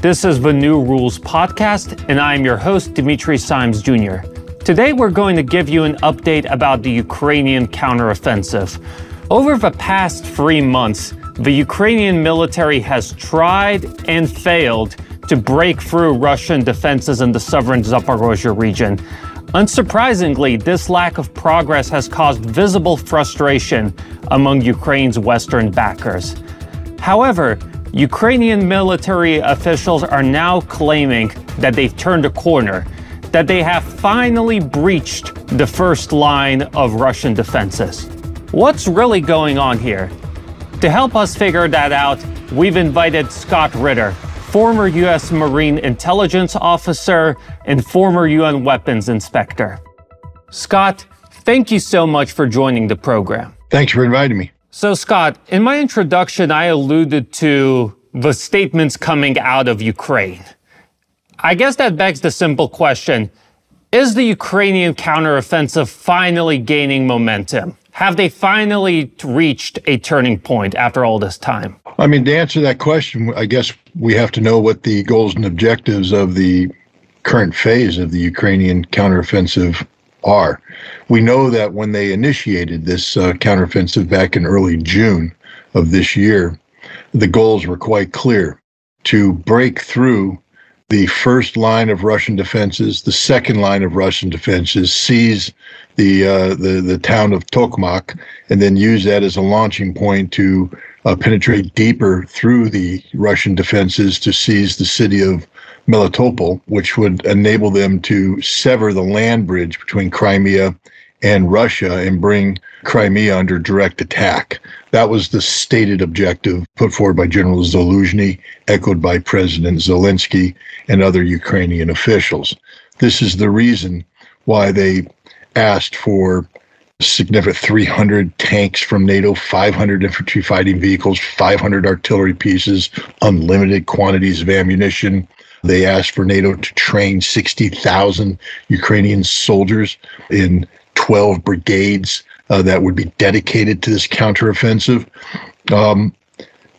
This is the New Rules podcast, and I'm your host, Dimitri Simes Jr. Today, we're going to give you an update about the Ukrainian counteroffensive. Over the past three months, the Ukrainian military has tried and failed to break through Russian defenses in the southern Zaporozhye region. Unsurprisingly, this lack of progress has caused visible frustration among Ukraine's Western backers. However, Ukrainian military officials are now claiming that they've turned a corner, that they have finally breached the first line of Russian defenses. What's really going on here? To help us figure that out, we've invited Scott Ritter, former U.S. Marine intelligence officer and former UN weapons inspector. Scott, thank you so much for joining the program. Thanks for inviting me. So, Scott, in my introduction, I alluded to the statements coming out of Ukraine. I guess that begs the simple question Is the Ukrainian counteroffensive finally gaining momentum? Have they finally reached a turning point after all this time? I mean, to answer that question, I guess we have to know what the goals and objectives of the current phase of the Ukrainian counteroffensive are. We know that when they initiated this uh, counteroffensive back in early June of this year, the goals were quite clear to break through the first line of Russian defenses, the second line of Russian defenses, seize the uh, the the town of Tokmak, and then use that as a launching point to uh, penetrate deeper through the Russian defenses to seize the city of Melitopol, which would enable them to sever the land bridge between Crimea and Russia and bring Crimea under direct attack. That was the stated objective put forward by General Zaluzhny, echoed by President Zelensky and other Ukrainian officials. This is the reason why they asked for significant 300 tanks from NATO, 500 infantry fighting vehicles, 500 artillery pieces, unlimited quantities of ammunition, they asked for NATO to train 60,000 Ukrainian soldiers in 12 brigades uh, that would be dedicated to this counteroffensive. Um,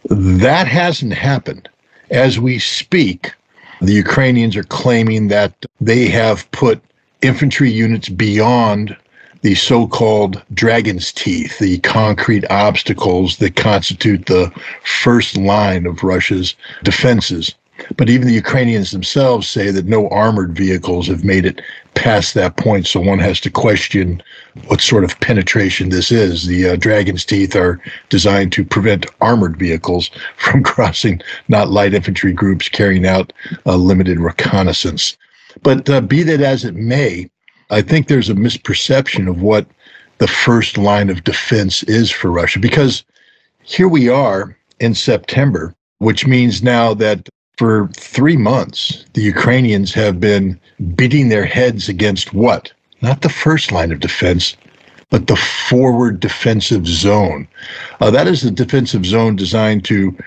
that hasn't happened. As we speak, the Ukrainians are claiming that they have put infantry units beyond the so called dragon's teeth, the concrete obstacles that constitute the first line of Russia's defenses. But even the Ukrainians themselves say that no armored vehicles have made it past that point. So one has to question what sort of penetration this is. The uh, Dragon's Teeth are designed to prevent armored vehicles from crossing, not light infantry groups carrying out uh, limited reconnaissance. But uh, be that as it may, I think there's a misperception of what the first line of defense is for Russia because here we are in September, which means now that for three months, the Ukrainians have been beating their heads against what? Not the first line of defense, but the forward defensive zone. Uh, that is the defensive zone designed to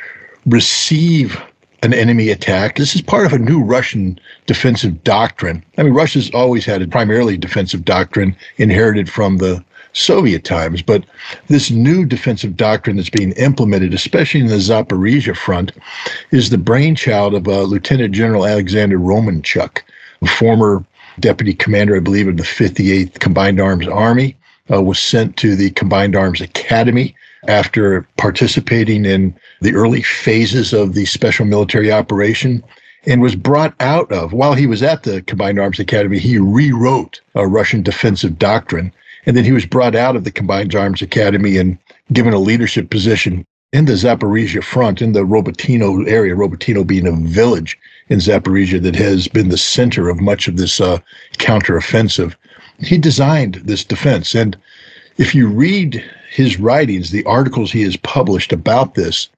receive an enemy attack. This is part of a new Russian defensive doctrine. I mean, Russia's always had a primarily defensive doctrine inherited from the Soviet times. But this new defensive doctrine that's being implemented, especially in the Zaporizhia front, is the brainchild of uh, Lieutenant General Alexander Romanchuk, a former deputy commander, I believe, of the 58th Combined Arms Army, uh, was sent to the Combined Arms Academy after participating in the early phases of the special military operation and was brought out of, while he was at the Combined Arms Academy, he rewrote a Russian defensive doctrine and then he was brought out of the Combined Arms Academy and given a leadership position in the Zaporizhia front, in the Robotyno area, Robotyno being a village in Zaporizhia that has been the center of much of this uh, counteroffensive. He designed this defense. And if you read his writings, the articles he has published about this,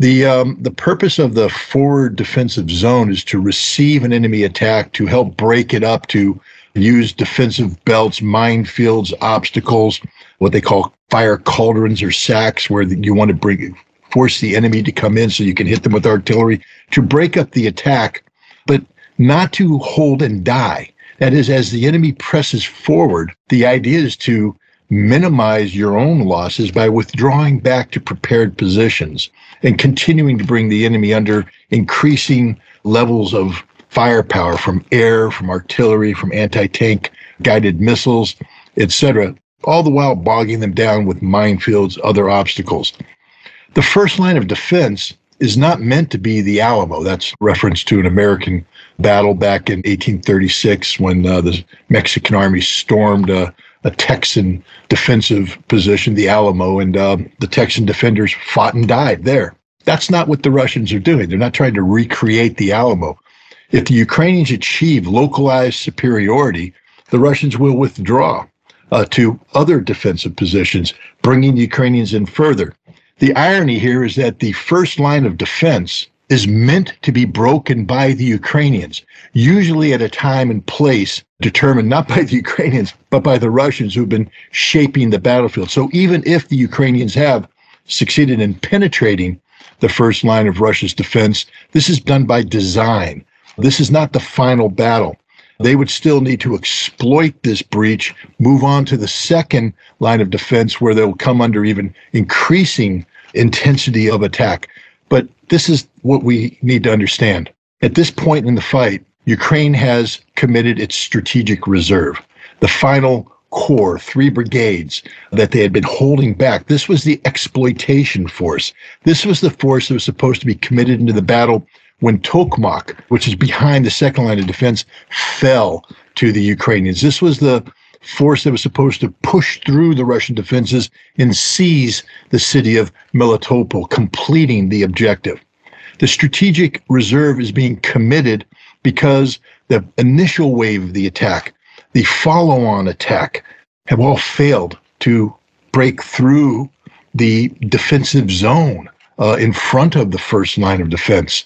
the um, the purpose of the forward defensive zone is to receive an enemy attack, to help break it up, to use defensive belts, minefields, obstacles, what they call fire cauldrons or sacks, where you want to bring force the enemy to come in so you can hit them with artillery to break up the attack, but not to hold and die. That is, as the enemy presses forward, the idea is to minimize your own losses by withdrawing back to prepared positions and continuing to bring the enemy under increasing levels of firepower from air, from artillery, from anti tank guided missiles, etc., all the while bogging them down with minefields, other obstacles. The first line of defense is not meant to be the Alamo. That's reference to an American battle back in 1836 when uh, the Mexican army stormed uh, a Texan defensive position, the Alamo, and uh, the Texan defenders fought and died there. That's not what the Russians are doing. They're not trying to recreate the Alamo. If the Ukrainians achieve localized superiority, the Russians will withdraw uh, to other defensive positions, bringing the Ukrainians in further. The irony here is that the first line of defense is meant to be broken by the Ukrainians, usually at a time and place determined not by the Ukrainians, but by the Russians who've been shaping the battlefield. So even if the Ukrainians have succeeded in penetrating the first line of Russia's defense, this is done by design. This is not the final battle. They would still need to exploit this breach, move on to the second line of defense where they'll come under even increasing intensity of attack. But this is what we need to understand. At this point in the fight, Ukraine has committed its strategic reserve. The final corps, three brigades that they had been holding back. This was the exploitation force. This was the force that was supposed to be committed into the battle when Tokmak, which is behind the second line of defense, fell to the Ukrainians. This was the force that was supposed to push through the Russian defenses and seize the city of Melitopol, completing the objective. The strategic reserve is being committed because the initial wave of the attack, the follow on attack, have all failed to break through the defensive zone uh, in front of the first line of defense.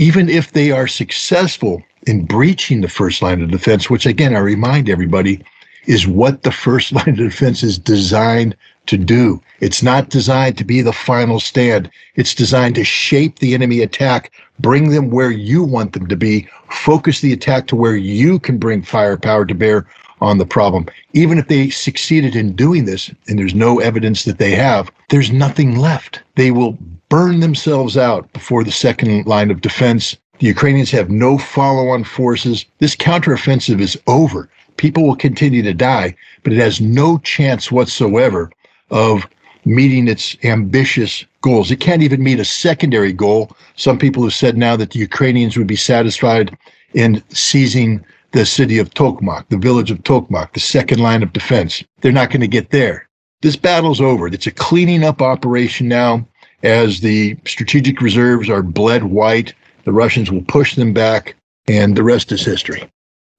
Even if they are successful in breaching the first line of defense, which again, I remind everybody, is what the first line of defense is designed to do. It's not designed to be the final stand. It's designed to shape the enemy attack, bring them where you want them to be, focus the attack to where you can bring firepower to bear on the problem. Even if they succeeded in doing this, and there's no evidence that they have, there's nothing left. They will burn themselves out before the second line of defense. The Ukrainians have no follow on forces. This counteroffensive is over people will continue to die, but it has no chance whatsoever of meeting its ambitious goals. It can't even meet a secondary goal. Some people have said now that the Ukrainians would be satisfied in seizing the city of Tokmak, the village of Tokmak, the second line of defense. They're not going to get there. This battle's over. It's a cleaning up operation now as the strategic reserves are bled white. The Russians will push them back, and the rest is history.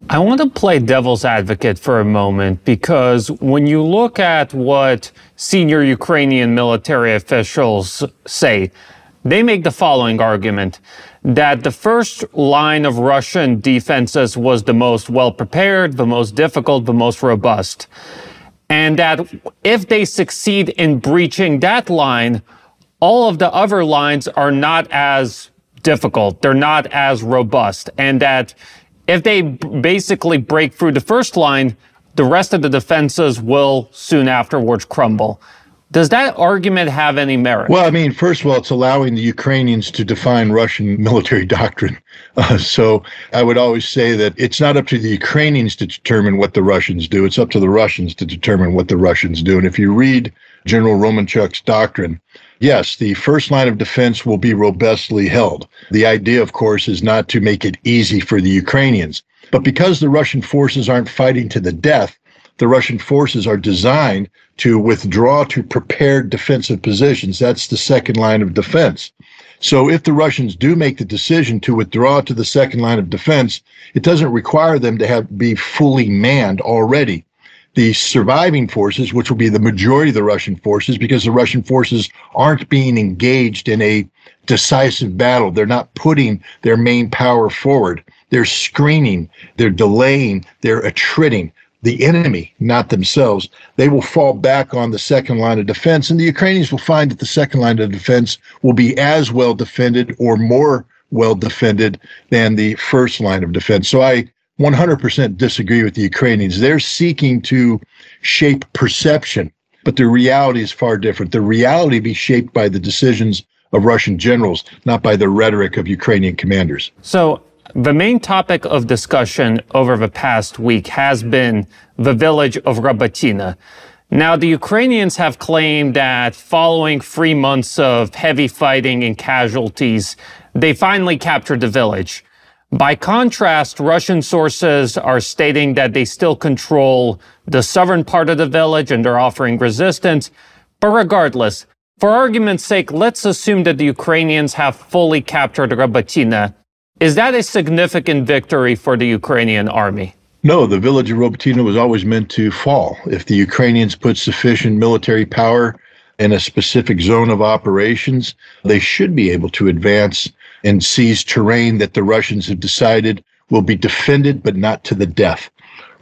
I want to play devil's advocate for a moment because when you look at what senior Ukrainian military officials say, they make the following argument that the first line of Russian defenses was the most well prepared, the most difficult, the most robust. And that if they succeed in breaching that line, all of the other lines are not as difficult, they're not as robust, and that if they basically break through the first line, the rest of the defenses will soon afterwards crumble. Does that argument have any merit? Well, I mean, first of all, it's allowing the Ukrainians to define Russian military doctrine. Uh, so I would always say that it's not up to the Ukrainians to determine what the Russians do. It's up to the Russians to determine what the Russians do. And if you read General Romanchuk's doctrine, yes, the first line of defense will be robustly held. The idea, of course, is not to make it easy for the Ukrainians. But because the Russian forces aren't fighting to the death, the Russian forces are designed to withdraw to prepared defensive positions. That's the second line of defense. So if the Russians do make the decision to withdraw to the second line of defense, it doesn't require them to have be fully manned already the surviving forces, which will be the majority of the Russian forces, because the Russian forces aren't being engaged in a decisive battle. They're not putting their main power forward. They're screening, they're delaying, they're attriting the enemy, not themselves. They will fall back on the second line of defense, and the Ukrainians will find that the second line of defense will be as well defended or more well defended than the first line of defense. So I 100% disagree with the Ukrainians. They're seeking to shape perception, but the reality is far different. The reality be shaped by the decisions of Russian generals, not by the rhetoric of Ukrainian commanders. So, the main topic of discussion over the past week has been the village of Robotyne. Now, the Ukrainians have claimed that following three months of heavy fighting and casualties, they finally captured the village. By contrast, Russian sources are stating that they still control the southern part of the village and they're offering resistance. But regardless, for argument's sake, let's assume that the Ukrainians have fully captured Robotyne. Is that a significant victory for the Ukrainian army? No, the village of Robotyne was always meant to fall. If the Ukrainians put sufficient military power in a specific zone of operations, they should be able to advance and seize terrain that the Russians have decided will be defended, but not to the death.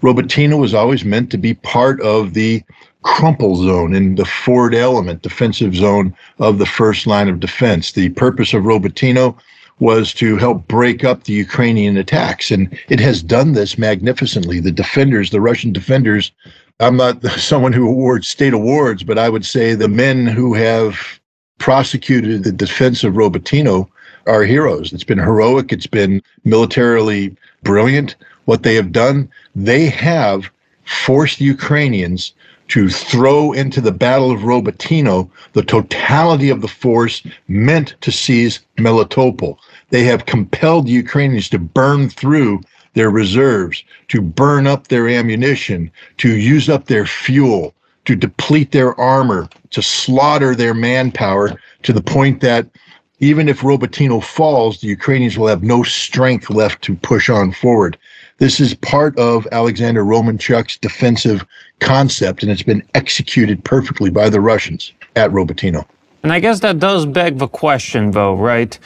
Robotyne was always meant to be part of the crumple zone in the forward element defensive zone of the first line of defense. The purpose of Robotyne was to help break up the Ukrainian attacks. And it has done this magnificently. The defenders, the Russian defenders, I'm not someone who awards state awards, but I would say the men who have prosecuted the defense of Robotyne are heroes. It's been heroic, it's been militarily brilliant. What they have done, they have forced the Ukrainians to throw into the Battle of Robotyne the totality of the force meant to seize Melitopol. They have compelled Ukrainians to burn through their reserves, to burn up their ammunition, to use up their fuel, to deplete their armor, to slaughter their manpower to the point that even if Robotyne falls, the Ukrainians will have no strength left to push on forward. This is part of Alexander Romanchuk's defensive concept, and it's been executed perfectly by the Russians at Robotyne. And I guess that does beg the question, though, right?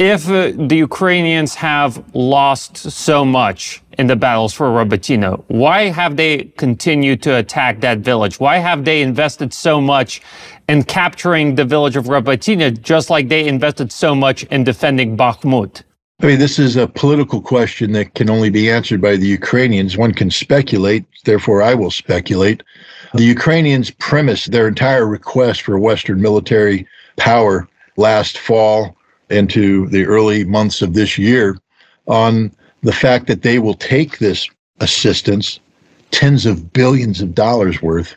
If uh, the Ukrainians have lost so much in the battles for Robotyne, why have they continued to attack that village? Why have they invested so much in capturing the village of Robotyne, just like they invested so much in defending Bakhmut? I mean, this is a political question that can only be answered by the Ukrainians. One can speculate, therefore, I will speculate. The Ukrainians premised their entire request for Western military power last fall into the early months of this year on the fact that they will take this assistance, tens of billions of dollars worth,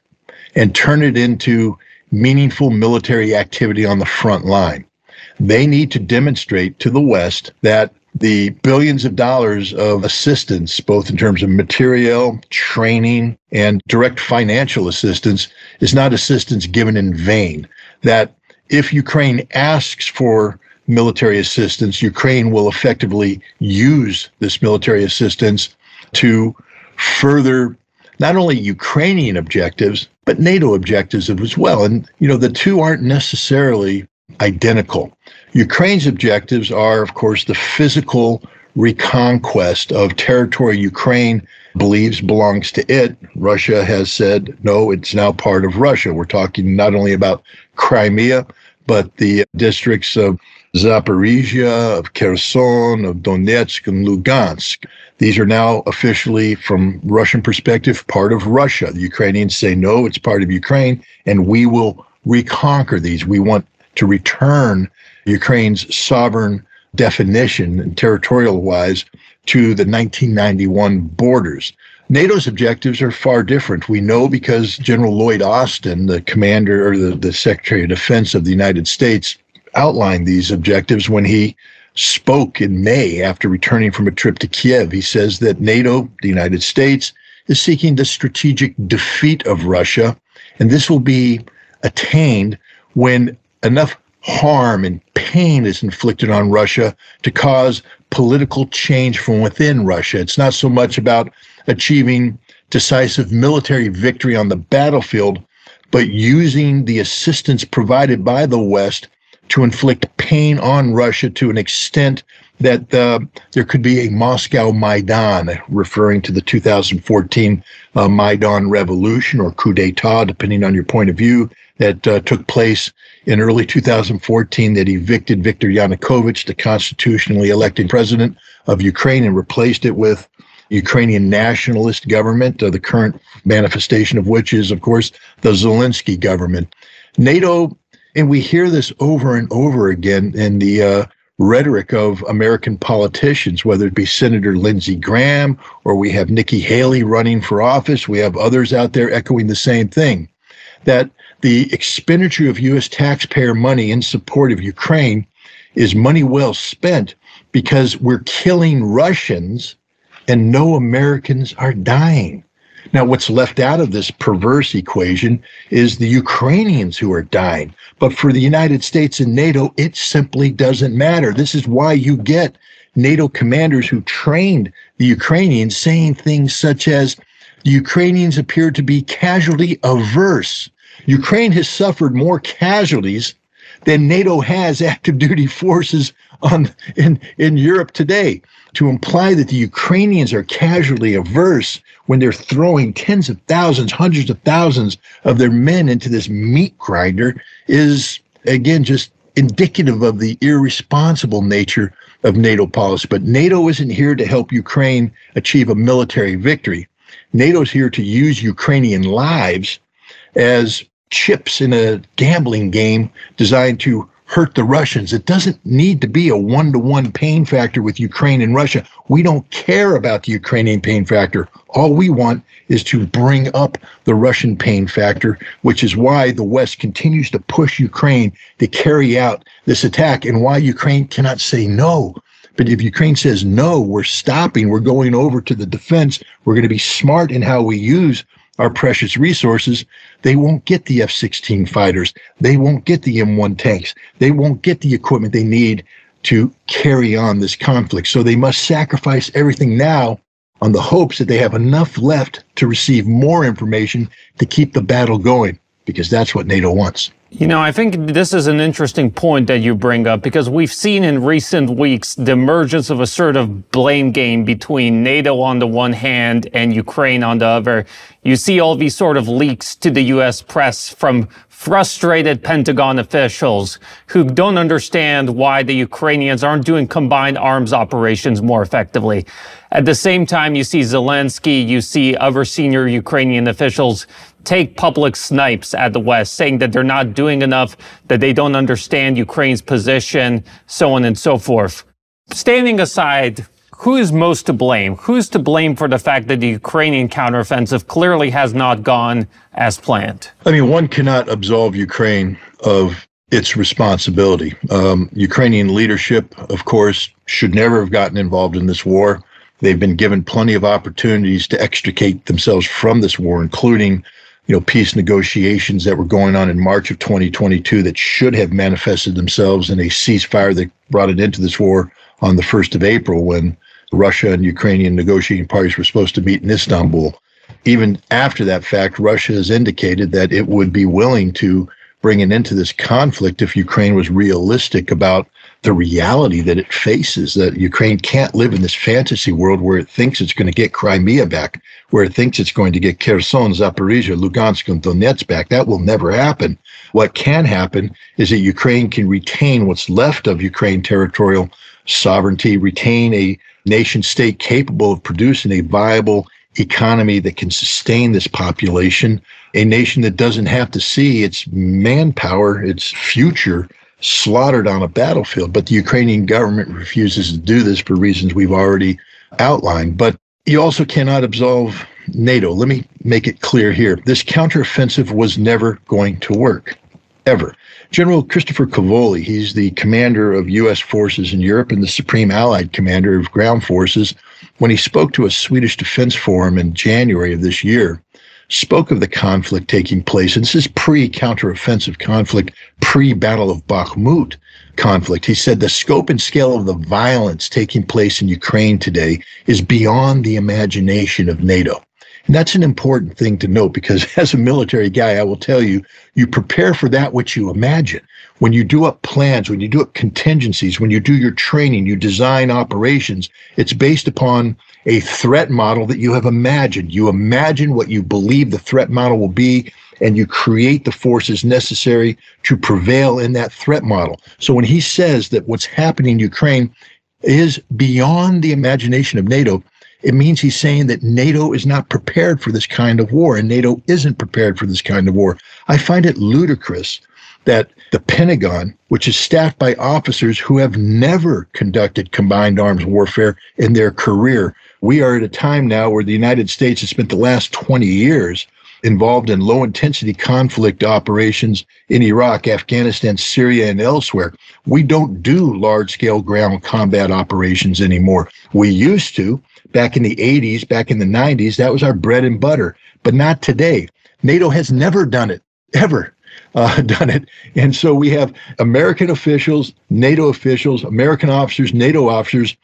and turn it into meaningful military activity on the front line. They need to demonstrate to the West that the billions of dollars of assistance, both in terms of material, training, and direct financial assistance, is not assistance given in vain. That if Ukraine asks for military assistance, Ukraine will effectively use this military assistance to further not only Ukrainian objectives, but NATO objectives as well. And, you know, the two aren't necessarily identical. Ukraine's objectives are, of course, the physical reconquest of territory Ukraine believes belongs to it. Russia has said, no, it's now part of Russia. We're talking not only about Crimea, but the districts of Zaporizhia, of Kherson, of Donetsk, and Lugansk. These are now officially, from Russian perspective, part of Russia. The Ukrainians say, no, it's part of Ukraine, and we will reconquer these. We want to return Ukraine's sovereign definition, territorial wise, to the 1991 borders. NATO's objectives are far different. We know because General Lloyd Austin, the commander or the, the Secretary of Defense of the United States, outlined these objectives when he spoke in May after returning from a trip to Kiev. He says that NATO, the United States, is seeking the strategic defeat of Russia, and this will be attained when enough harm and pain is inflicted on Russia to cause political change from within Russia. It's not so much about achieving decisive military victory on the battlefield, but using the assistance provided by the West to inflict pain on Russia to an extent that uh, there could be a Moscow Maidan, referring to the 2014 uh, Maidan revolution or coup d'etat, depending on your point of view, that uh, took place in early 2014 that evicted Viktor Yanukovych, the constitutionally elected president of Ukraine, and replaced it with Ukrainian nationalist government, uh, the current manifestation of which is, of course, the Zelensky government. NATO And we hear this over and over again in the uh, rhetoric of American politicians, whether it be Senator Lindsey Graham or we have Nikki Haley running for office. We have others out there echoing the same thing that the expenditure of U.S. taxpayer money in support of Ukraine is money well spent because we're killing Russians and no Americans are dying. Now, what's left out of this perverse equation is the Ukrainians who are dying. But for the United States and NATO, it simply doesn't matter. This is why you get NATO commanders who trained the Ukrainians saying things such as the Ukrainians appear to be casualty averse. Ukraine has suffered more casualties than NATO has active duty forces on in, in Europe today. To imply that the Ukrainians are casually averse when they're throwing tens of thousands, hundreds of thousands of their men into this meat grinder is, again, just indicative of the irresponsible nature of NATO policy. But NATO isn't here to help Ukraine achieve a military victory. NATO's here to use Ukrainian lives as chips in a gambling game designed to hurt the Russians. It doesn't need to be a one to one pain factor with Ukraine and Russia. We don't care about the Ukrainian pain factor. All we want is to bring up the Russian pain factor, which is why the West continues to push Ukraine to carry out this attack and why Ukraine cannot say no. But if Ukraine says no, we're stopping, we're going over to the defense, we're going to be smart in how we use our precious resources, they won't get the F 16 fighters. They won't get the M1 tanks. They won't get the equipment they need to carry on this conflict. So they must sacrifice everything now on the hopes that they have enough left to receive more information to keep the battle going, because that's what NATO wants. You know, I think this is an interesting point that you bring up because we've seen in recent weeks the emergence of a sort of blame game between NATO on the one hand and Ukraine on the other. You see all these sort of leaks to the US press from frustrated Pentagon officials who don't understand why the Ukrainians aren't doing combined arms operations more effectively. At the same time, you see Zelensky, you see other senior Ukrainian officials take public snipes at the West, saying that they're not doing enough, that they don't understand Ukraine's position, so on and so forth. Standing aside, who is most to blame? Who's to blame for the fact that the Ukrainian counteroffensive clearly has not gone as planned? I mean, one cannot absolve Ukraine of its responsibility. Um, Ukrainian leadership, of course, should never have gotten involved in this war. They've been given plenty of opportunities to extricate themselves from this war, including you know, peace negotiations that were going on in March of 2022 that should have manifested themselves in a ceasefire that brought it into this war on the 1st of April when Russia and Ukrainian negotiating parties were supposed to meet in Istanbul. Even after that fact, Russia has indicated that it would be willing to bring an end to this conflict if Ukraine was realistic about the reality that it faces that Ukraine can't live in this fantasy world where it thinks it's going to get Crimea back, where it thinks it's going to get Kherson, Zaporizhia, Lugansk, and Donetsk back. That will never happen. What can happen is that Ukraine can retain what's left of Ukraine territorial sovereignty, retain a nation state capable of producing a viable economy that can sustain this population, a nation that doesn't have to see its manpower, its future slaughtered on a battlefield. But the Ukrainian government refuses to do this for reasons we've already outlined. But you also cannot absolve NATO. Let me make it clear here. This counteroffensive was never going to work, ever. General Christopher Cavoli, he's the commander of U.S. forces in Europe and the supreme allied commander of ground forces, when he spoke to a Swedish defense forum in January of this year, spoke of the conflict taking place. And this is pre counteroffensive conflict, pre Battle of Bakhmut conflict. He said the scope and scale of the violence taking place in Ukraine today is beyond the imagination of NATO. And that's an important thing to note because as a military guy, I will tell you, you prepare for that which you imagine. When you do up plans, when you do up contingencies, when you do your training, you design operations, it's based upon a threat model that you have imagined. You imagine what you believe the threat model will be, and you create the forces necessary to prevail in that threat model. So when he says that what's happening in Ukraine is beyond the imagination of NATO, it means he's saying that NATO is not prepared for this kind of war, and NATO isn't prepared for this kind of war. I find it ludicrous that the Pentagon, which is staffed by officers who have never conducted combined arms warfare in their career, we are at a time now where the United States has spent the last 20 years involved in low intensity conflict operations in Iraq, Afghanistan, Syria, and elsewhere. We don't do large scale ground combat operations anymore. We used to back in the 80s, back in the 90s. That was our bread and butter, but not today. NATO has never done it, ever. Uh, done it. And so we have American officials, NATO officials, American officers, NATO officers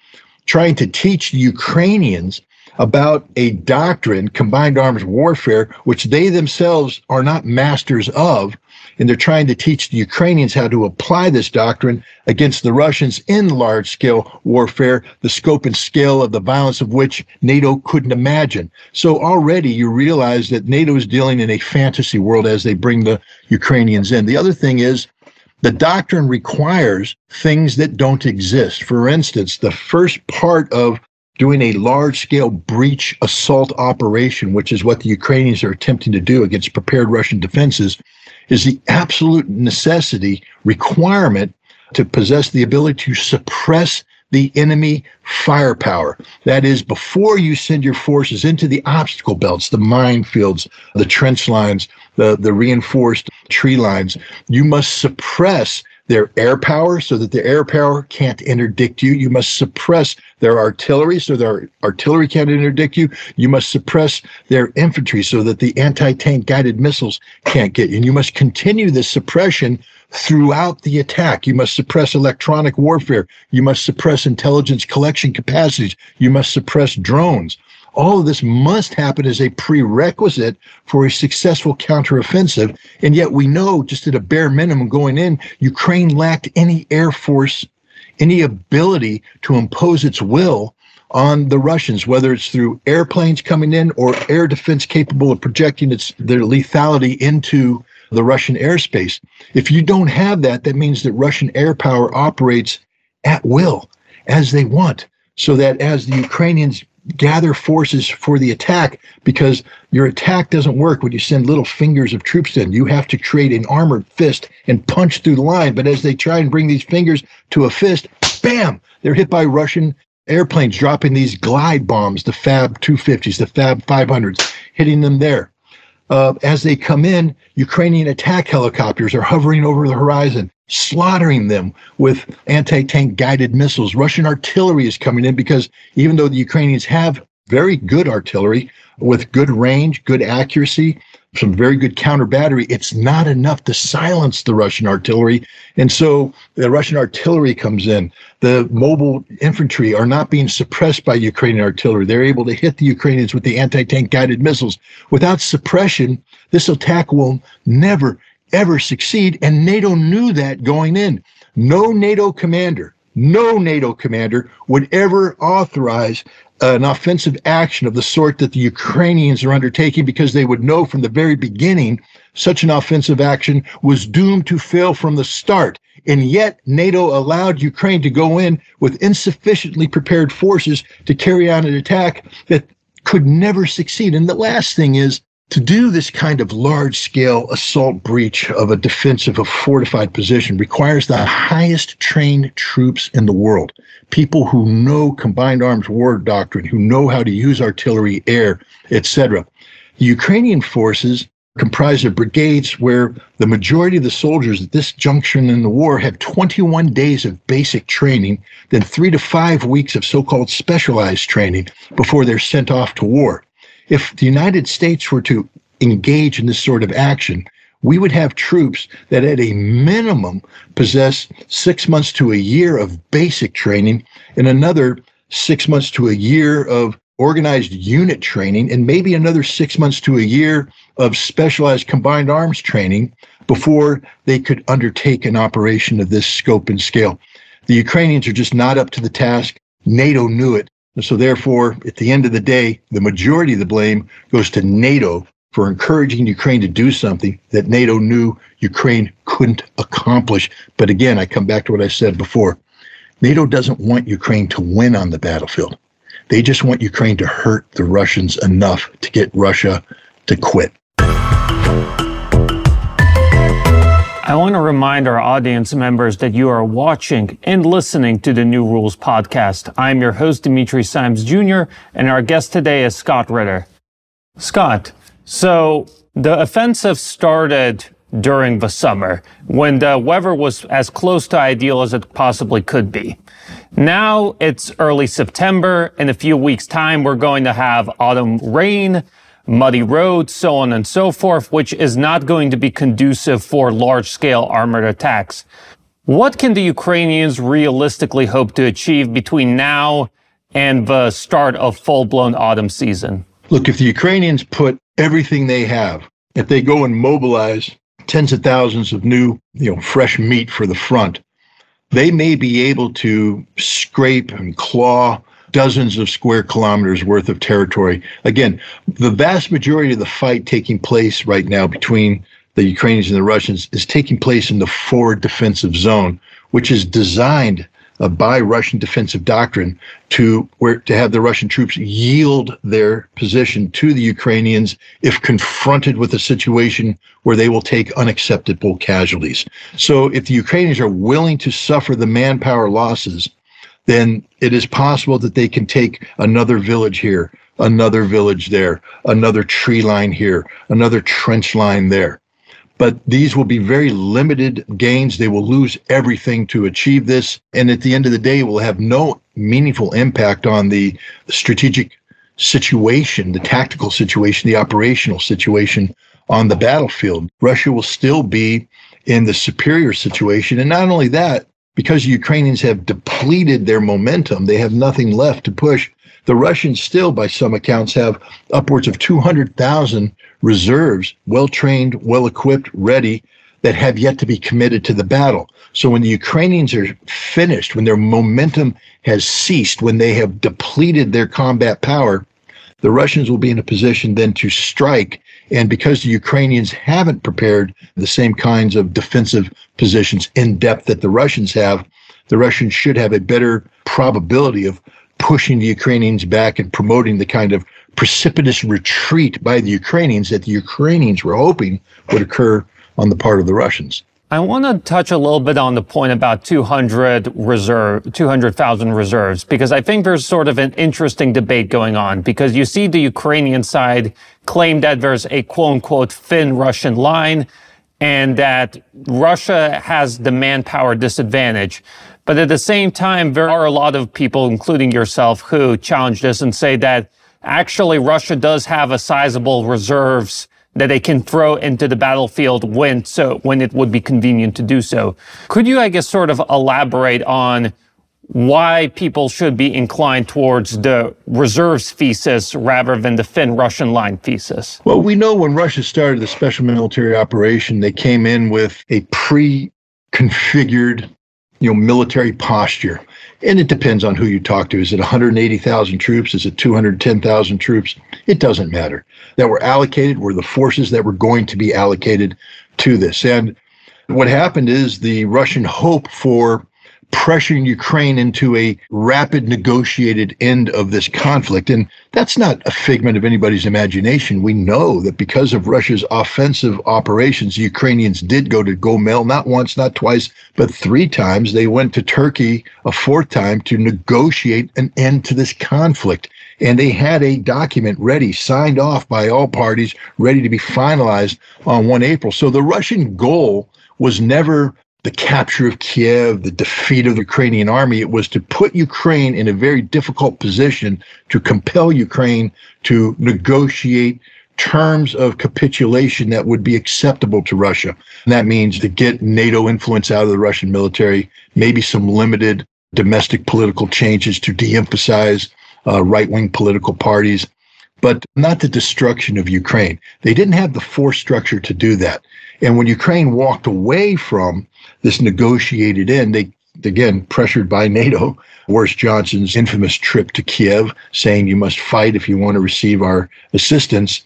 trying to teach Ukrainians about a doctrine, combined arms warfare, which they themselves are not masters of. And they're trying to teach the Ukrainians how to apply this doctrine against the Russians in large scale warfare, the scope and scale of the violence of which NATO couldn't imagine. So already you realize that NATO is dealing in a fantasy world as they bring the Ukrainians in. The other thing is, the doctrine requires things that don't exist. For instance, the first part of doing a large scale breach assault operation, which is what the Ukrainians are attempting to do against prepared Russian defenses, is the absolute necessity requirement to possess the ability to suppress the enemy firepower. That is, before you send your forces into the obstacle belts, the minefields, the trench lines, the, the reinforced tree lines, you must suppress their air power so that the air power can't interdict you. You must suppress their artillery so their artillery can't interdict you. You must suppress their infantry so that the anti tank guided missiles can't get you. And you must continue this suppression throughout the attack. You must suppress electronic warfare. You must suppress intelligence collection capacities. You must suppress drones. All of this must happen as a prerequisite for a successful counteroffensive. And yet we know, just at a bare minimum going in, Ukraine lacked any air force, any ability to impose its will on the Russians, whether it's through airplanes coming in or air defense capable of projecting its their lethality into the Russian airspace. If you don't have that, that means that Russian air power operates at will as they want. So that as the Ukrainians gather forces for the attack because your attack doesn't work when you send little fingers of troops in. You have to create an armored fist and punch through the line. But as they try and bring these fingers to a fist, bam, they're hit by Russian airplanes dropping these glide bombs, the Fab 250s, the Fab 500s, hitting them there. Uh, as they come in, Ukrainian attack helicopters are hovering over the horizon slaughtering them with anti tank guided missiles. Russian artillery is coming in because even though the Ukrainians have very good artillery with good range, good accuracy, some very good counter battery, it's not enough to silence the Russian artillery. And so the Russian artillery comes in. The mobile infantry are not being suppressed by Ukrainian artillery. They're able to hit the Ukrainians with the anti tank guided missiles. Without suppression, this attack will never, ever succeed. And NATO knew that going in. No NATO commander, no NATO commander would ever authorize an offensive action of the sort that the Ukrainians are undertaking because they would know from the very beginning such an offensive action was doomed to fail from the start. And yet, NATO allowed Ukraine to go in with insufficiently prepared forces to carry out an attack that could never succeed. And the last thing is to do this kind of large scale assault breach of a defensive, a fortified position requires the highest trained troops in the world. People who know combined arms war doctrine, who know how to use artillery, air, etc. The Ukrainian forces comprise of brigades where the majority of the soldiers at this junction in the war have 21 days of basic training, then three to five weeks of so called specialized training before they're sent off to war if the United States were to engage in this sort of action, we would have troops that at a minimum possess six months to a year of basic training and another six months to a year of organized unit training and maybe another six months to a year of specialized combined arms training before they could undertake an operation of this scope and scale. The Ukrainians are just not up to the task. NATO knew it. And so, therefore, at the end of the day, the majority of the blame goes to NATO for encouraging Ukraine to do something that NATO knew Ukraine couldn't accomplish. But again, I come back to what I said before NATO doesn't want Ukraine to win on the battlefield. They just want Ukraine to hurt the Russians enough to get Russia to quit. I want to remind our audience members that you are watching and listening to the New Rules podcast. I'm your host, Dimitri Simes Jr., and our guest today is Scott Ritter. Scott, so the offensive started during the summer when the weather was as close to ideal as it possibly could be. Now it's early September. In a few weeks' time, we're going to have autumn rain, muddy roads, so on and so forth, which is not going to be conducive for large scale armored attacks. What can the Ukrainians realistically hope to achieve between now and the start of full blown autumn season? Look, if the Ukrainians put everything they have, if they go and mobilize tens of thousands of new, you know, fresh meat for the front, they may be able to scrape and claw dozens of square kilometers worth of territory. Again, the vast majority of the fight taking place right now between the Ukrainians and the Russians is taking place in the forward defensive zone, which is designed uh, by Russian defensive doctrine to where to have the Russian troops yield their position to the Ukrainians if confronted with a situation where they will take unacceptable casualties. So if the Ukrainians are willing to suffer the manpower losses then it is possible that they can take another village here, another village there, another tree line here, another trench line there. But these will be very limited gains. They will lose everything to achieve this. And at the end of the day, will have no meaningful impact on the strategic situation, the tactical situation, the operational situation on the battlefield. Russia will still be in the superior situation. And not only that, because Ukrainians have depleted their momentum, they have nothing left to push. The Russians still, by some accounts, have upwards of 200,000 reserves, well trained, well equipped, ready, that have yet to be committed to the battle. So when the Ukrainians are finished, when their momentum has ceased, when they have depleted their combat power, the Russians will be in a position then to strike. And because the Ukrainians haven't prepared the same kinds of defensive positions in depth that the Russians have, the Russians should have a better probability of pushing the Ukrainians back and promoting the kind of precipitous retreat by the Ukrainians that the Ukrainians were hoping would occur on the part of the Russians. I want to touch a little bit on the point about 200 reserve, 200,000 reserves, because I think there's sort of an interesting debate going on because you see the Ukrainian side claim that there's a quote unquote thin Russian line and that Russia has the manpower disadvantage. But at the same time, there are a lot of people, including yourself, who challenge this and say that actually Russia does have a sizable reserves that they can throw into the battlefield when so when it would be convenient to do so. Could you, I guess, sort of elaborate on why people should be inclined towards the reserves thesis rather than the thin Russian line thesis? Well, we know when Russia started the special military operation, they came in with a pre-configured you know military posture and it depends on who you talk to. Is it 180,000 troops? Is it 210,000 troops? It doesn't matter. That were allocated were the forces that were going to be allocated to this. And what happened is the Russian hope for pressuring Ukraine into a rapid negotiated end of this conflict. And that's not a figment of anybody's imagination. We know that because of Russia's offensive operations, the Ukrainians did go to Gomel not once, not twice, but three times. They went to Turkey a fourth time to negotiate an end to this conflict. And they had a document ready, signed off by all parties, ready to be finalized on 1 April. So the Russian goal was never the capture of Kiev, the defeat of the Ukrainian army. It was to put Ukraine in a very difficult position to compel Ukraine to negotiate terms of capitulation that would be acceptable to Russia. And that means to get NATO influence out of the Russian military, maybe some limited domestic political changes to de emphasize uh, right wing political parties, but not the destruction of Ukraine. They didn't have the force structure to do that. And when Ukraine walked away from this negotiated end, they again pressured by NATO, Boris Johnson's infamous trip to Kiev, saying you must fight if you want to receive our assistance.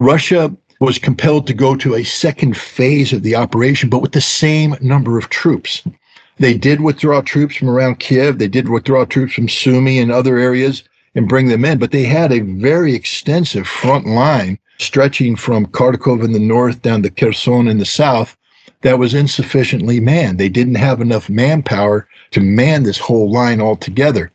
Russia was compelled to go to a second phase of the operation, but with the same number of troops. They did withdraw troops from around Kiev. They did withdraw troops from Sumy and other areas and bring them in, but they had a very extensive front line stretching from Kharkov in the north down to Kherson in the south that was insufficiently manned. They didn't have enough manpower to man this whole line altogether.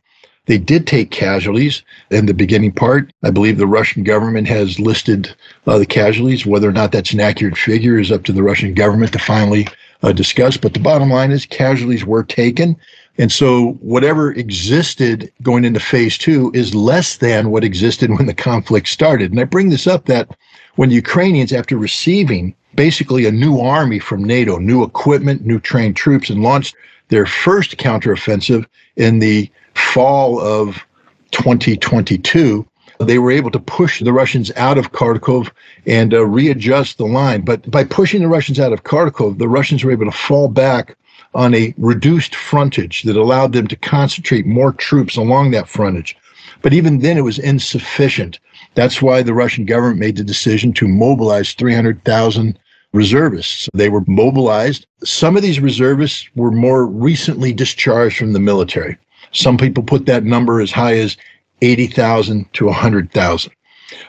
They did take casualties in the beginning part. I believe the Russian government has listed uh, the casualties. Whether or not that's an accurate figure is up to the Russian government to finally uh, discuss. But the bottom line is casualties were taken. And so whatever existed going into phase two is less than what existed when the conflict started. And I bring this up that when Ukrainians, after receiving basically a new army from NATO, new equipment, new trained troops, and launched their first counteroffensive in the fall of 2022, they were able to push the Russians out of Kharkov and uh, readjust the line. But by pushing the Russians out of Kharkov, the Russians were able to fall back on a reduced frontage that allowed them to concentrate more troops along that frontage. But even then, it was insufficient. That's why the Russian government made the decision to mobilize 300,000 reservists. They were mobilized. Some of these reservists were more recently discharged from the military. Some people put that number as high as 80,000 to 100,000.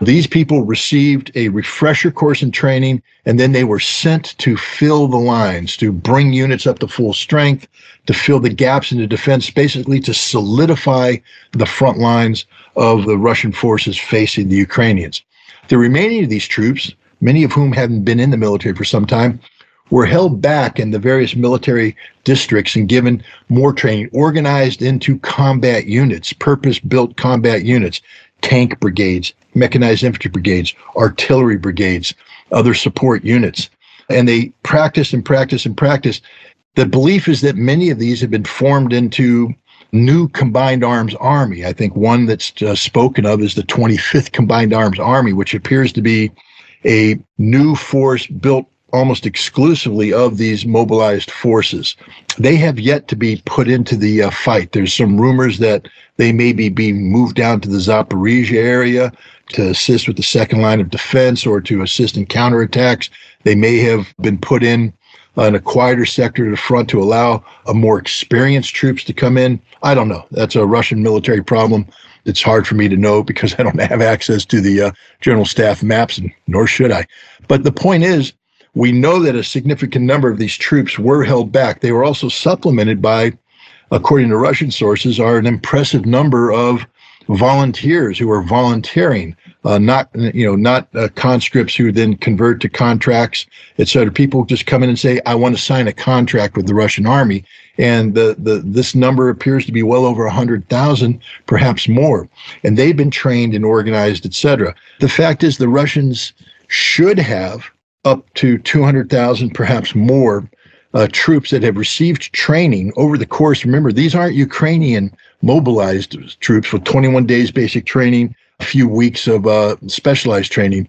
These people received a refresher course in training, and then they were sent to fill the lines, to bring units up to full strength, to fill the gaps in the defense, basically to solidify the front lines of the Russian forces facing the Ukrainians. The remaining of these troops, many of whom hadn't been in the military for some time, were held back in the various military districts and given more training, organized into combat units, purpose built combat units, tank brigades, mechanized infantry brigades, artillery brigades, other support units. And they practice and practice and practice. The belief is that many of these have been formed into new combined arms army. I think one that's uh, spoken of is the 25th Combined Arms Army, which appears to be a new force built almost exclusively of these mobilized forces. They have yet to be put into the uh, fight. There's some rumors that they may be being moved down to the Zaporizhia area to assist with the second line of defense or to assist in counterattacks. They may have been put in in a quieter sector to the front to allow a more experienced troops to come in. I don't know. That's a Russian military problem. It's hard for me to know because I don't have access to the uh, general staff maps, and nor should I. But the point is, we know that a significant number of these troops were held back. They were also supplemented by, according to Russian sources, are an impressive number of volunteers who are volunteering, uh, not you know not uh, conscripts who then convert to contracts, etc. People just come in and say, "I want to sign a contract with the Russian army," and the the this number appears to be well over hundred thousand, perhaps more, and they've been trained and organized, etc. The fact is, the Russians should have up to 200,000, perhaps more, uh, troops that have received training over the course. Remember, these aren't Ukrainian mobilized troops with 21 days basic training, a few weeks of uh, specialized training.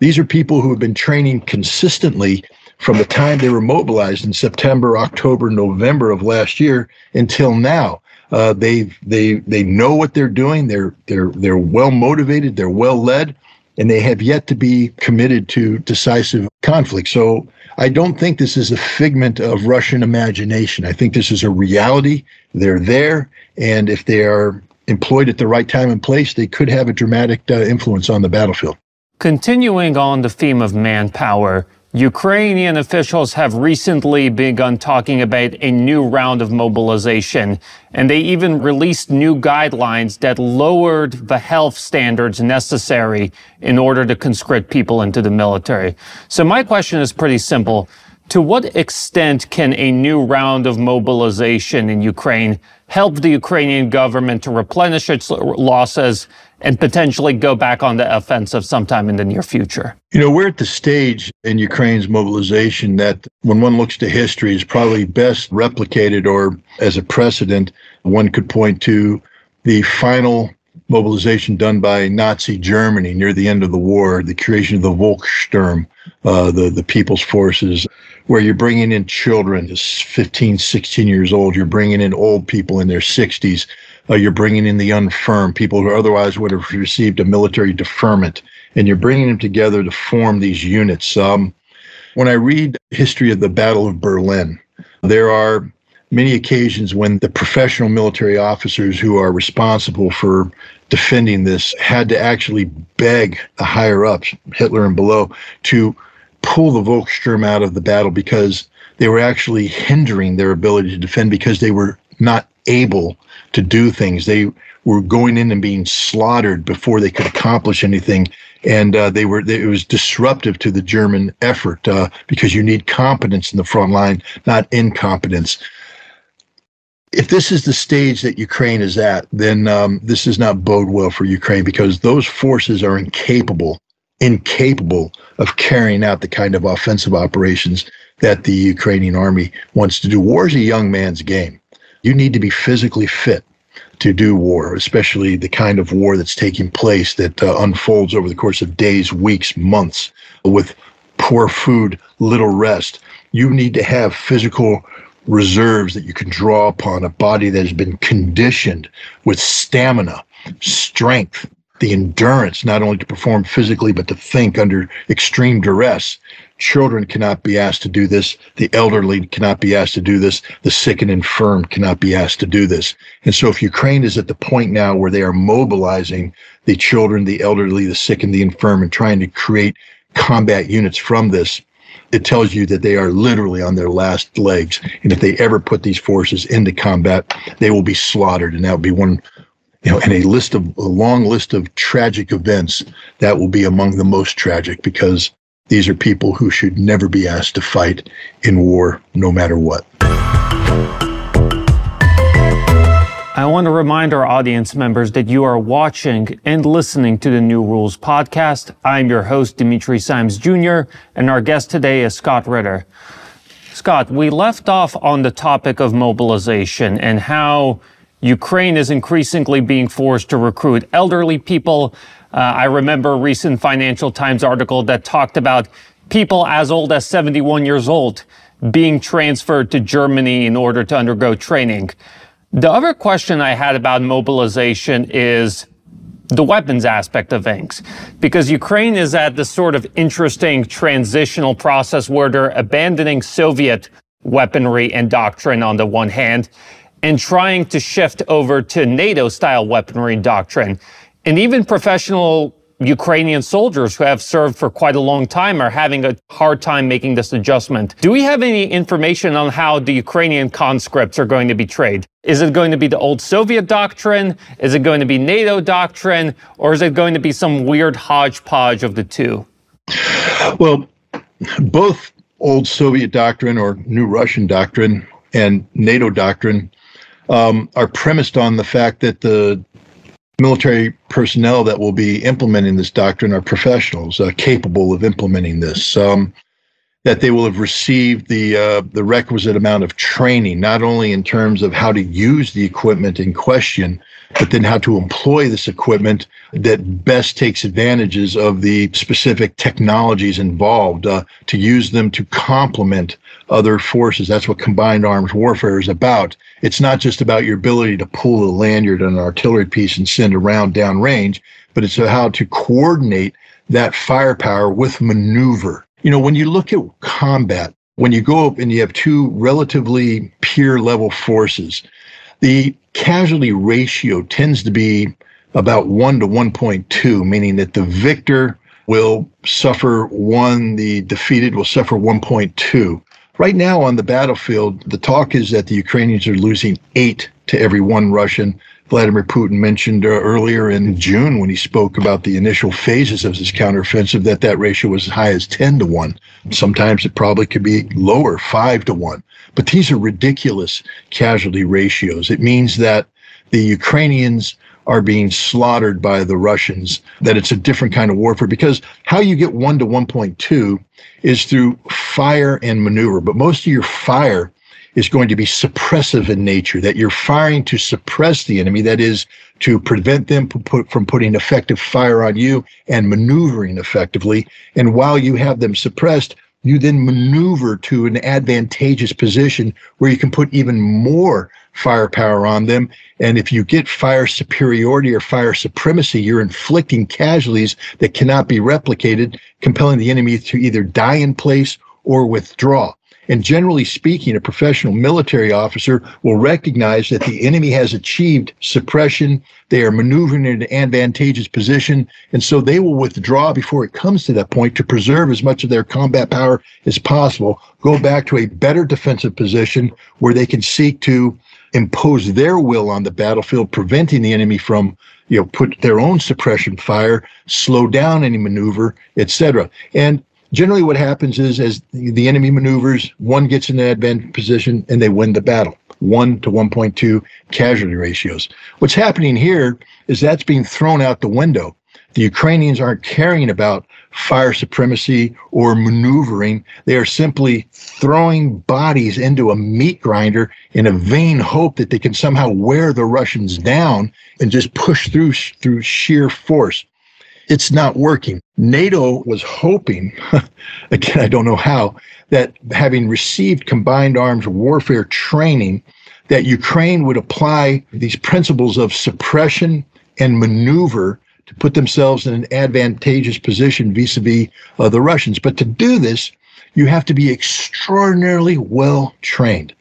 These are people who have been training consistently from the time they were mobilized in September, October, November of last year until now. Uh, they they they know what they're doing. They're they're they're well motivated. They're well led and they have yet to be committed to decisive conflict. So I don't think this is a figment of Russian imagination. I think this is a reality. They're there, and if they are employed at the right time and place, they could have a dramatic uh, influence on the battlefield. Continuing on the theme of manpower, Ukrainian officials have recently begun talking about a new round of mobilization, and they even released new guidelines that lowered the health standards necessary in order to conscript people into the military. So my question is pretty simple. To what extent can a new round of mobilization in Ukraine help the Ukrainian government to replenish its losses and potentially go back on the offensive sometime in the near future? You know, we're at the stage in Ukraine's mobilization that when one looks to history is probably best replicated or as a precedent, one could point to the final mobilization done by Nazi Germany near the end of the war, the creation of the Volkssturm, uh, the, the People's Forces, where you're bringing in children, 15, 16 years old. You're bringing in old people in their 60s. Uh, you're bringing in the infirm, people who otherwise would have received a military deferment, and you're bringing them together to form these units. Um, when I read history of the Battle of Berlin, there are many occasions when the professional military officers who are responsible for defending this had to actually beg the higher ups, Hitler and below, to pull the Volkssturm out of the battle because they were actually hindering their ability to defend because they were not able to do things. They were going in and being slaughtered before they could accomplish anything. And uh, they were they, it was disruptive to the German effort uh, because you need competence in the front line, not incompetence. If this is the stage that Ukraine is at, then um, this does not bode well for Ukraine because those forces are incapable, incapable of carrying out the kind of offensive operations that the Ukrainian army wants to do. War is a young man's game. You need to be physically fit to do war, especially the kind of war that's taking place that uh, unfolds over the course of days, weeks, months with poor food, little rest. You need to have physical reserves that you can draw upon, a body that has been conditioned with stamina, strength, the endurance not only to perform physically, but to think under extreme duress. Children cannot be asked to do this. The elderly cannot be asked to do this. The sick and infirm cannot be asked to do this. And so if Ukraine is at the point now where they are mobilizing the children, the elderly, the sick and the infirm and trying to create combat units from this, it tells you that they are literally on their last legs. And if they ever put these forces into combat, they will be slaughtered. And that would be one you know, and a list of a long list of tragic events that will be among the most tragic because these are people who should never be asked to fight in war, no matter what. I want to remind our audience members that you are watching and listening to the New Rules podcast. I'm your host, Dimitri Simes Jr., and our guest today is Scott Ritter. Scott, we left off on the topic of mobilization and how Ukraine is increasingly being forced to recruit elderly people uh, I remember a recent Financial Times article that talked about people as old as 71 years old being transferred to Germany in order to undergo training. The other question I had about mobilization is the weapons aspect of things, because Ukraine is at this sort of interesting transitional process where they're abandoning Soviet weaponry and doctrine on the one hand and trying to shift over to NATO style weaponry doctrine. And even professional Ukrainian soldiers who have served for quite a long time are having a hard time making this adjustment. Do we have any information on how the Ukrainian conscripts are going to be trained? Is it going to be the old Soviet doctrine? Is it going to be NATO doctrine? Or is it going to be some weird hodgepodge of the two? Well, both old Soviet doctrine or new Russian doctrine and NATO doctrine um, are premised on the fact that the military personnel that will be implementing this doctrine are professionals uh, capable of implementing this. Um, that they will have received the uh, the requisite amount of training, not only in terms of how to use the equipment in question, but then how to employ this equipment that best takes advantages of the specific technologies involved uh, to use them to complement other forces. That's what combined arms warfare is about. It's not just about your ability to pull a lanyard on an artillery piece and send a round downrange, but it's how to coordinate that firepower with maneuver. You know, when you look at combat, when you go up and you have two relatively peer level forces, the casualty ratio tends to be about 1 to 1.2, meaning that the victor will suffer one, the defeated will suffer 1.2. Right now on the battlefield, the talk is that the Ukrainians are losing eight to every one Russian. Vladimir Putin mentioned uh, earlier in June when he spoke about the initial phases of his counteroffensive that that ratio was as high as 10 to 1. Sometimes it probably could be lower, 5 to 1. But these are ridiculous casualty ratios. It means that the Ukrainians are being slaughtered by the Russians, that it's a different kind of warfare because how you get 1 to 1.2 is through fire and maneuver. But most of your fire is going to be suppressive in nature, that you're firing to suppress the enemy, that is, to prevent them from putting effective fire on you and maneuvering effectively. And while you have them suppressed, you then maneuver to an advantageous position where you can put even more firepower on them. And if you get fire superiority or fire supremacy, you're inflicting casualties that cannot be replicated, compelling the enemy to either die in place or withdraw. And generally speaking, a professional military officer will recognize that the enemy has achieved suppression. They are maneuvering in an advantageous position. And so they will withdraw before it comes to that point to preserve as much of their combat power as possible, go back to a better defensive position where they can seek to impose their will on the battlefield, preventing the enemy from you know put their own suppression fire, slow down any maneuver, etc. And generally, what happens is as the enemy maneuvers, one gets in an advanced position and they win the battle. 1 to 1.2 casualty ratios. What's happening here is that's being thrown out the window. The Ukrainians aren't caring about fire supremacy or maneuvering. They are simply throwing bodies into a meat grinder in a vain hope that they can somehow wear the Russians down and just push through through sheer force. It's not working. NATO was hoping, again, I don't know how, that having received combined arms warfare training, that Ukraine would apply these principles of suppression and maneuver to put themselves in an advantageous position vis-a-vis uh, the Russians. But to do this, you have to be extraordinarily well trained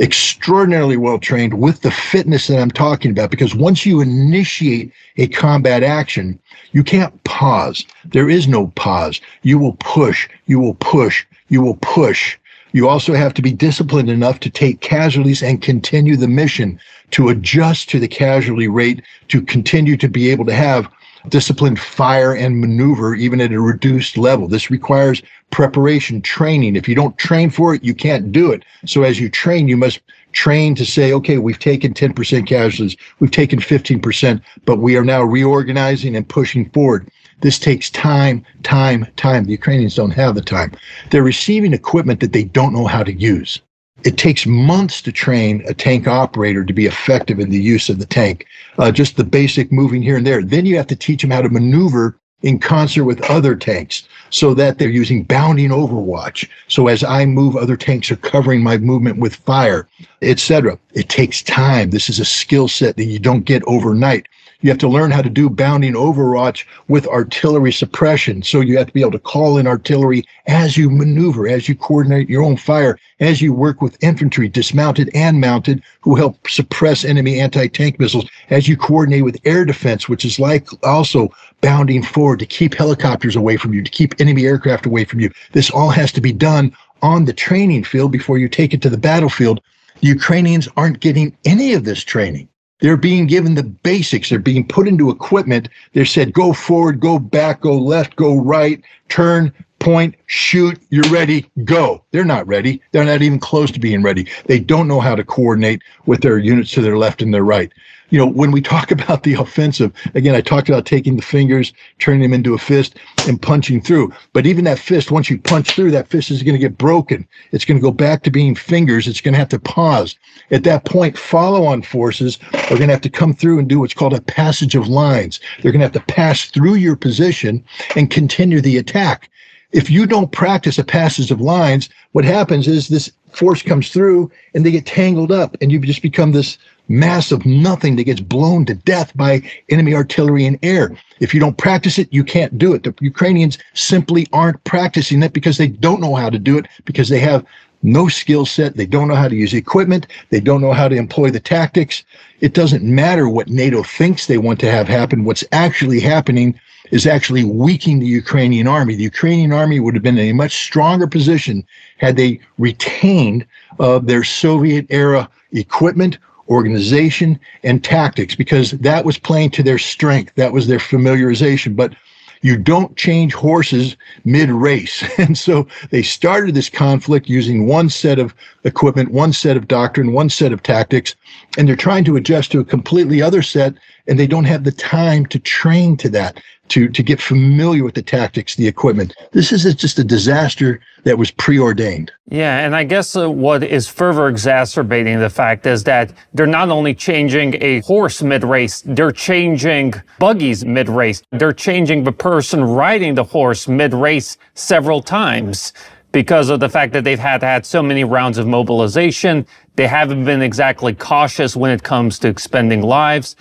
extraordinarily well trained with the fitness that I'm talking about. Because once you initiate a combat action, you can't pause. There is no pause. You will push, you will push, you will push. You also have to be disciplined enough to take casualties and continue the mission, to adjust to the casualty rate, to continue to be able to have disciplined fire and maneuver even at a reduced level. This requires preparation, training. If you don't train for it, you can't do it. So as you train, you must train to say, okay, we've taken 10% casualties, we've taken 15%, but we are now reorganizing and pushing forward. This takes time, time, time. The Ukrainians don't have the time. They're receiving equipment that they don't know how to use. It takes months to train a tank operator to be effective in the use of the tank. Uh, just the basic moving here and there. Then you have to teach them how to maneuver in concert with other tanks so that they're using bounding overwatch. So as I move, other tanks are covering my movement with fire, etc. It takes time. This is a skill set that you don't get overnight. You have to learn how to do bounding overwatch with artillery suppression. So you have to be able to call in artillery as you maneuver, as you coordinate your own fire, as you work with infantry, dismounted and mounted, who help suppress enemy anti-tank missiles, as you coordinate with air defense, which is like also bounding forward to keep helicopters away from you, to keep enemy aircraft away from you. This all has to be done on the training field before you take it to the battlefield. The Ukrainians aren't getting any of this training. They're being given the basics. They're being put into equipment. They're said, go forward, go back, go left, go right, turn, point, shoot, you're ready, go. They're not ready. They're not even close to being ready. They don't know how to coordinate with their units to their left and their right you know, when we talk about the offensive, again, I talked about taking the fingers, turning them into a fist, and punching through. But even that fist, once you punch through, that fist is going to get broken. It's going to go back to being fingers. It's going to have to pause. At that point, follow on forces are going to have to come through and do what's called a passage of lines. They're going to have to pass through your position and continue the attack. If you don't practice a passage of lines, what happens is this force comes through and they get tangled up and you just become this mass of nothing that gets blown to death by enemy artillery and air. If you don't practice it, you can't do it. The Ukrainians simply aren't practicing it because they don't know how to do it because they have no skill set. They don't know how to use equipment. They don't know how to employ the tactics. It doesn't matter what NATO thinks they want to have happen. What's actually happening is actually weakening the Ukrainian army. The Ukrainian army would have been in a much stronger position had they retained uh, their Soviet era equipment organization, and tactics because that was playing to their strength. That was their familiarization. But you don't change horses mid race. And so they started this conflict using one set of equipment, one set of doctrine, one set of tactics, and they're trying to adjust to a completely other set, and they don't have the time to train to that to to get familiar with the tactics, the equipment. This is just a disaster that was preordained. Yeah, and I guess uh, what is further exacerbating the fact is that they're not only changing a horse mid-race, they're changing buggies mid-race. They're changing the person riding the horse mid-race several times because of the fact that they've had had so many rounds of mobilization. They haven't been exactly cautious when it comes to expending lives.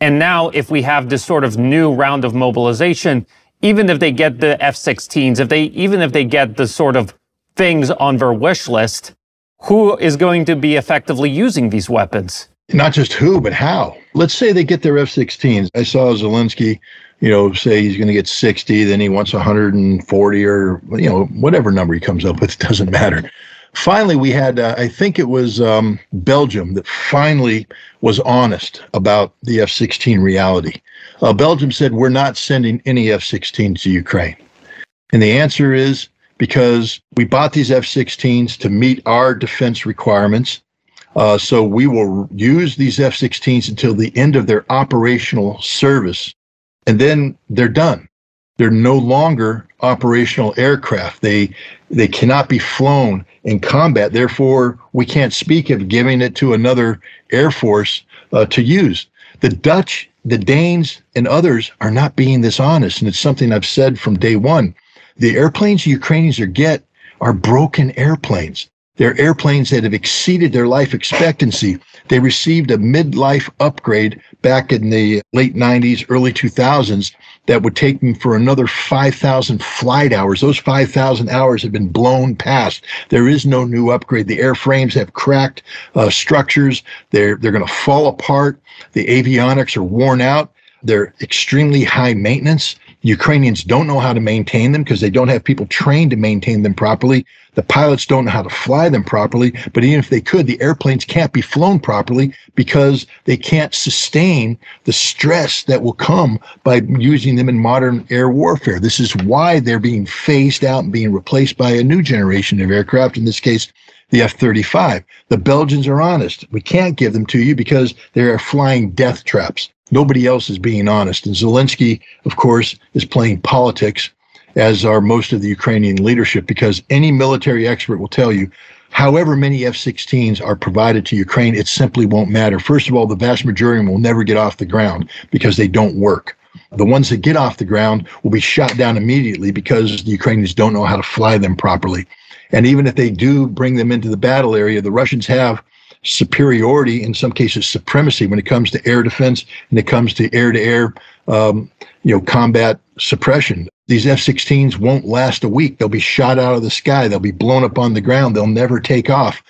And now if we have this sort of new round of mobilization, even if they get the F-16s, if they, even if they get the sort of things on their wish list, who is going to be effectively using these weapons? Not just who, but how. Let's say they get their F 16s. I saw Zelensky, you know, say he's going to get 60, then he wants 140 or, you know, whatever number he comes up with, it doesn't matter. Finally, we had, uh, I think it was um, Belgium that finally was honest about the F 16 reality. Uh, Belgium said, We're not sending any F 16s to Ukraine. And the answer is because we bought these F 16s to meet our defense requirements. Uh, so we will use these F 16s until the end of their operational service, and then they're done. They're no longer operational aircraft. They they cannot be flown in combat. Therefore, we can't speak of giving it to another air force uh, to use. The Dutch, the Danes, and others are not being this honest, and it's something I've said from day one. The airplanes Ukrainians are get are broken airplanes. They're airplanes that have exceeded their life expectancy. They received a midlife upgrade back in the late 90s, early 2000s that would take them for another 5,000 flight hours. Those 5,000 hours have been blown past. There is no new upgrade. The airframes have cracked uh, structures. They're, they're going to fall apart. The avionics are worn out. They're extremely high maintenance. Ukrainians don't know how to maintain them because they don't have people trained to maintain them properly. The pilots don't know how to fly them properly. But even if they could, the airplanes can't be flown properly because they can't sustain the stress that will come by using them in modern air warfare. This is why they're being phased out and being replaced by a new generation of aircraft, in this case, the F 35. The Belgians are honest. We can't give them to you because they are flying death traps. Nobody else is being honest. And Zelensky, of course, is playing politics, as are most of the Ukrainian leadership, because any military expert will tell you however many F 16s are provided to Ukraine, it simply won't matter. First of all, the vast majority will never get off the ground because they don't work. The ones that get off the ground will be shot down immediately because the Ukrainians don't know how to fly them properly. And even if they do bring them into the battle area, the Russians have superiority, in some cases supremacy, when it comes to air defense and it comes to air-to-air, um, you know, combat suppression. These F-16s won't last a week. They'll be shot out of the sky. They'll be blown up on the ground. They'll never take off.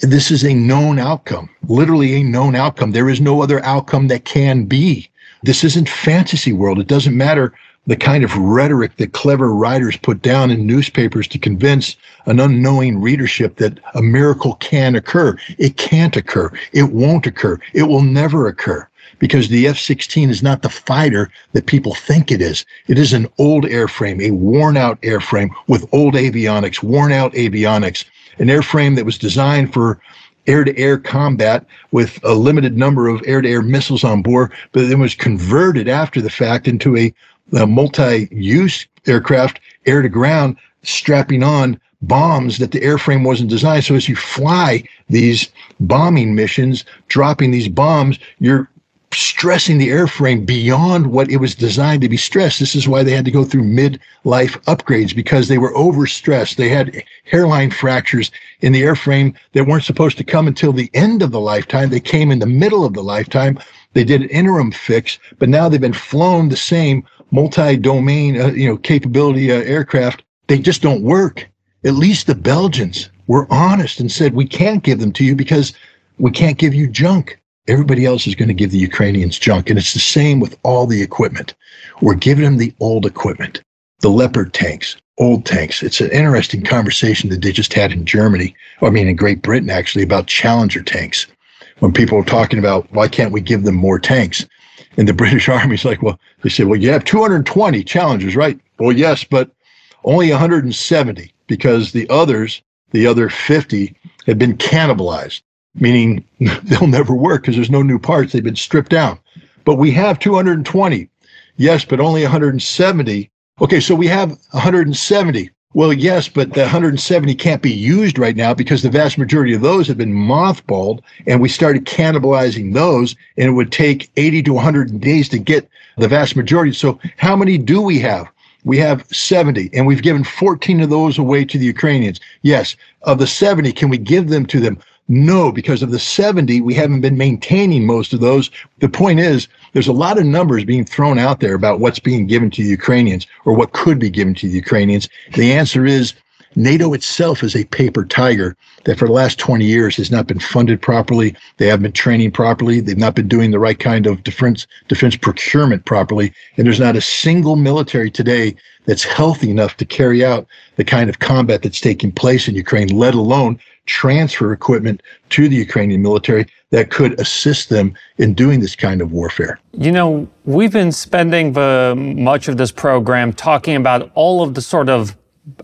This is a known outcome, literally a known outcome. There is no other outcome that can be. This isn't fantasy world. It doesn't matter the kind of rhetoric that clever writers put down in newspapers to convince an unknowing readership that a miracle can occur. It can't occur. It won't occur. It will never occur because the F 16 is not the fighter that people think it is. It is an old airframe, a worn out airframe with old avionics, worn out avionics, an airframe that was designed for air to air combat with a limited number of air to air missiles on board, but then was converted after the fact into a the multi-use aircraft, air to ground, strapping on bombs that the airframe wasn't designed. So as you fly these bombing missions, dropping these bombs, you're stressing the airframe beyond what it was designed to be stressed. This is why they had to go through mid-life upgrades because they were overstressed. They had hairline fractures in the airframe that weren't supposed to come until the end of the lifetime. They came in the middle of the lifetime. They did an interim fix, but now they've been flown the same multi-domain, uh, you know, capability uh, aircraft, they just don't work. At least the Belgians were honest and said, we can't give them to you because we can't give you junk. Everybody else is going to give the Ukrainians junk. And it's the same with all the equipment. We're giving them the old equipment, the Leopard tanks, old tanks. It's an interesting conversation that they just had in Germany, I mean, in Great Britain, actually, about Challenger tanks. When people are talking about why can't we give them more tanks? And the British Army's like, well, they said, well, you have 220 Challengers, right? Well, yes, but only 170 because the others, the other 50, had been cannibalized, meaning they'll never work because there's no new parts. They've been stripped down. But we have 220. Yes, but only 170. Okay, so we have 170. Well, yes, but the 170 can't be used right now because the vast majority of those have been mothballed, and we started cannibalizing those, and it would take 80 to 100 days to get the vast majority. So, how many do we have? We have 70, and we've given 14 of those away to the Ukrainians. Yes, of the 70, can we give them to them? No, because of the 70, we haven't been maintaining most of those. The point is, there's a lot of numbers being thrown out there about what's being given to the Ukrainians or what could be given to the Ukrainians. The answer is NATO itself is a paper tiger that for the last 20 years has not been funded properly. They haven't been training properly. They've not been doing the right kind of defense defense procurement properly. And there's not a single military today that's healthy enough to carry out the kind of combat that's taking place in Ukraine, let alone transfer equipment to the Ukrainian military that could assist them in doing this kind of warfare. You know, we've been spending the much of this program talking about all of the sort of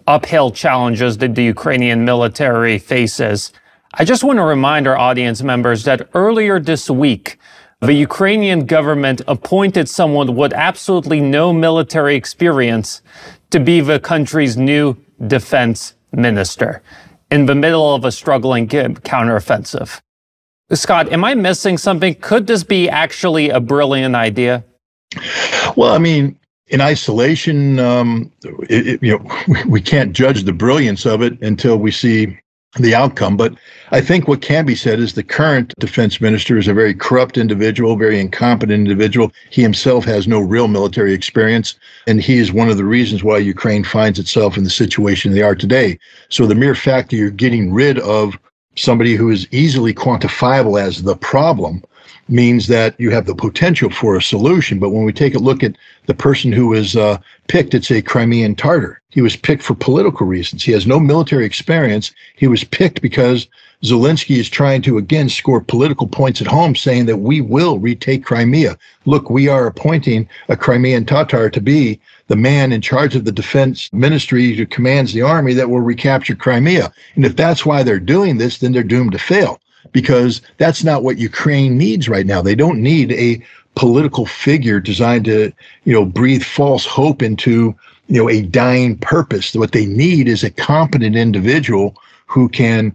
uphill challenges that the Ukrainian military faces. I just want to remind our audience members that earlier this week, the Ukrainian government appointed someone with absolutely no military experience to be the country's new defense minister in the middle of a struggling counteroffensive. Scott, am I missing something? Could this be actually a brilliant idea? Well, I mean, in isolation, um, it, it, you know, we, we can't judge the brilliance of it until we see the outcome. But I think what can be said is the current defense minister is a very corrupt individual, very incompetent individual. He himself has no real military experience, and he is one of the reasons why Ukraine finds itself in the situation they are today. So the mere fact that you're getting rid of somebody who is easily quantifiable as the problem means that you have the potential for a solution. But when we take a look at the person who was uh, picked, it's a Crimean Tartar. He was picked for political reasons. He has no military experience. He was picked because Zelensky is trying to again score political points at home, saying that we will retake Crimea. Look, we are appointing a Crimean Tatar to be the man in charge of the defense ministry who commands the army that will recapture Crimea. And if that's why they're doing this, then they're doomed to fail because that's not what Ukraine needs right now. They don't need a political figure designed to, you know, breathe false hope into, you know, a dying purpose. What they need is a competent individual who can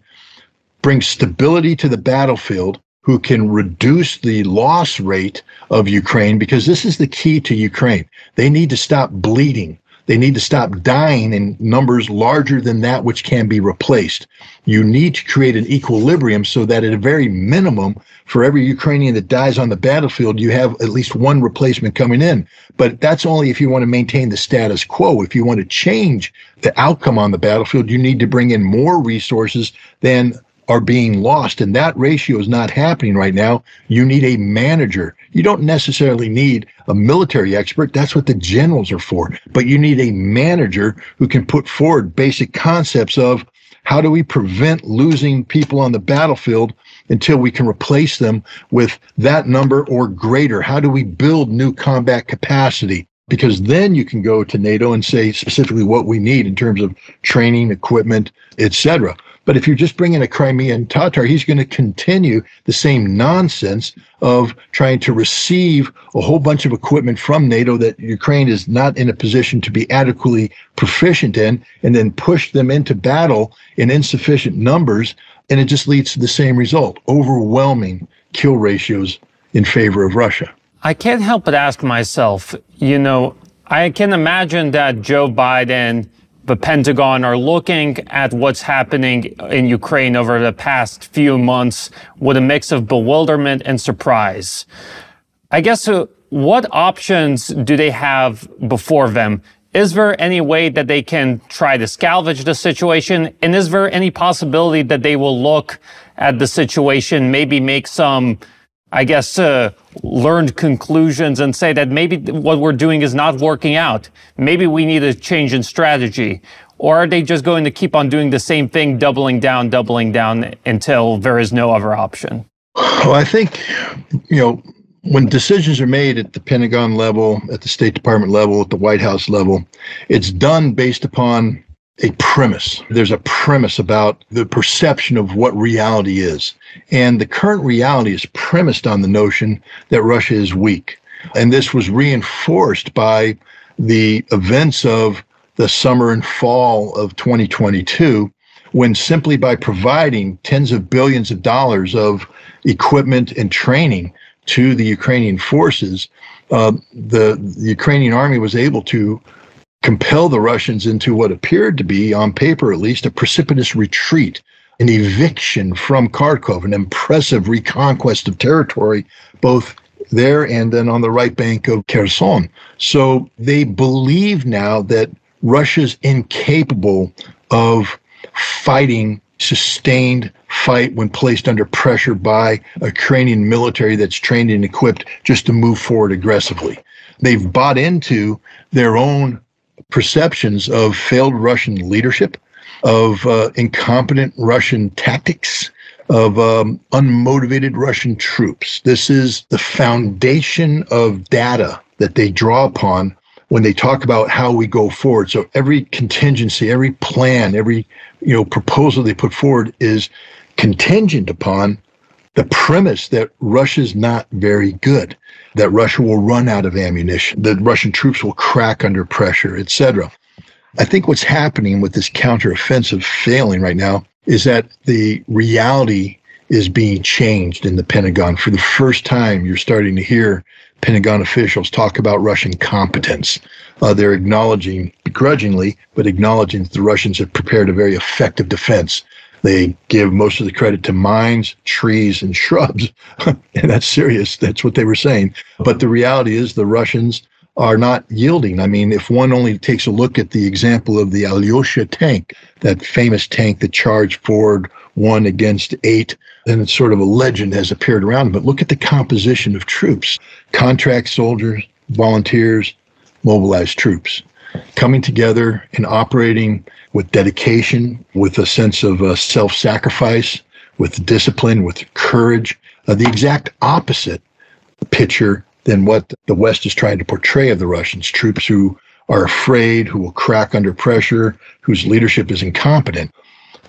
bring stability to the battlefield, who can reduce the loss rate of Ukraine, because this is the key to Ukraine. They need to stop bleeding. They need to stop dying in numbers larger than that which can be replaced. You need to create an equilibrium so that at a very minimum, for every Ukrainian that dies on the battlefield, you have at least one replacement coming in. But that's only if you want to maintain the status quo. If you want to change the outcome on the battlefield, you need to bring in more resources than are being lost. And that ratio is not happening right now. You need a manager. You don't necessarily need a military expert. That's what the generals are for. But you need a manager who can put forward basic concepts of how do we prevent losing people on the battlefield until we can replace them with that number or greater? How do we build new combat capacity? Because then you can go to NATO and say specifically what we need in terms of training, equipment, etc. But if you're just bringing a Crimean Tatar, he's going to continue the same nonsense of trying to receive a whole bunch of equipment from NATO that Ukraine is not in a position to be adequately proficient in, and then push them into battle in insufficient numbers. And it just leads to the same result overwhelming kill ratios in favor of Russia. I can't help but ask myself, you know, I can imagine that Joe Biden the Pentagon are looking at what's happening in Ukraine over the past few months with a mix of bewilderment and surprise. I guess uh, what options do they have before them? Is there any way that they can try to salvage the situation? And is there any possibility that they will look at the situation, maybe make some I guess, uh, learned conclusions and say that maybe what we're doing is not working out. Maybe we need a change in strategy. Or are they just going to keep on doing the same thing, doubling down, doubling down until there is no other option? Well, I think, you know, when decisions are made at the Pentagon level, at the State Department level, at the White House level, it's done based upon a premise. There's a premise about the perception of what reality is. And the current reality is premised on the notion that Russia is weak. And this was reinforced by the events of the summer and fall of 2022, when simply by providing tens of billions of dollars of equipment and training to the Ukrainian forces, uh, the, the Ukrainian army was able to compel the Russians into what appeared to be, on paper at least, a precipitous retreat, an eviction from Kharkov, an impressive reconquest of territory, both there and then on the right bank of Kherson. So they believe now that Russia's incapable of fighting sustained fight when placed under pressure by a Ukrainian military that's trained and equipped just to move forward aggressively. They've bought into their own perceptions of failed Russian leadership, of uh, incompetent Russian tactics, of um, unmotivated Russian troops. This is the foundation of data that they draw upon when they talk about how we go forward. So every contingency, every plan, every you know proposal they put forward is contingent upon the premise that Russia's not very good, that Russia will run out of ammunition, that Russian troops will crack under pressure, etc. I think what's happening with this counteroffensive failing right now is that the reality is being changed in the Pentagon. For the first time, you're starting to hear Pentagon officials talk about Russian competence. Uh, they're acknowledging, begrudgingly, but acknowledging that the Russians have prepared a very effective defense. They give most of the credit to mines, trees, and shrubs. and that's serious. That's what they were saying. But the reality is the Russians are not yielding. I mean, if one only takes a look at the example of the Alyosha tank, that famous tank that charged forward one against eight, then it's sort of a legend has appeared around. But look at the composition of troops contract soldiers, volunteers, mobilized troops coming together and operating with dedication, with a sense of uh, self sacrifice, with discipline, with courage. Uh, the exact opposite picture than what the West is trying to portray of the Russians troops who are afraid, who will crack under pressure, whose leadership is incompetent.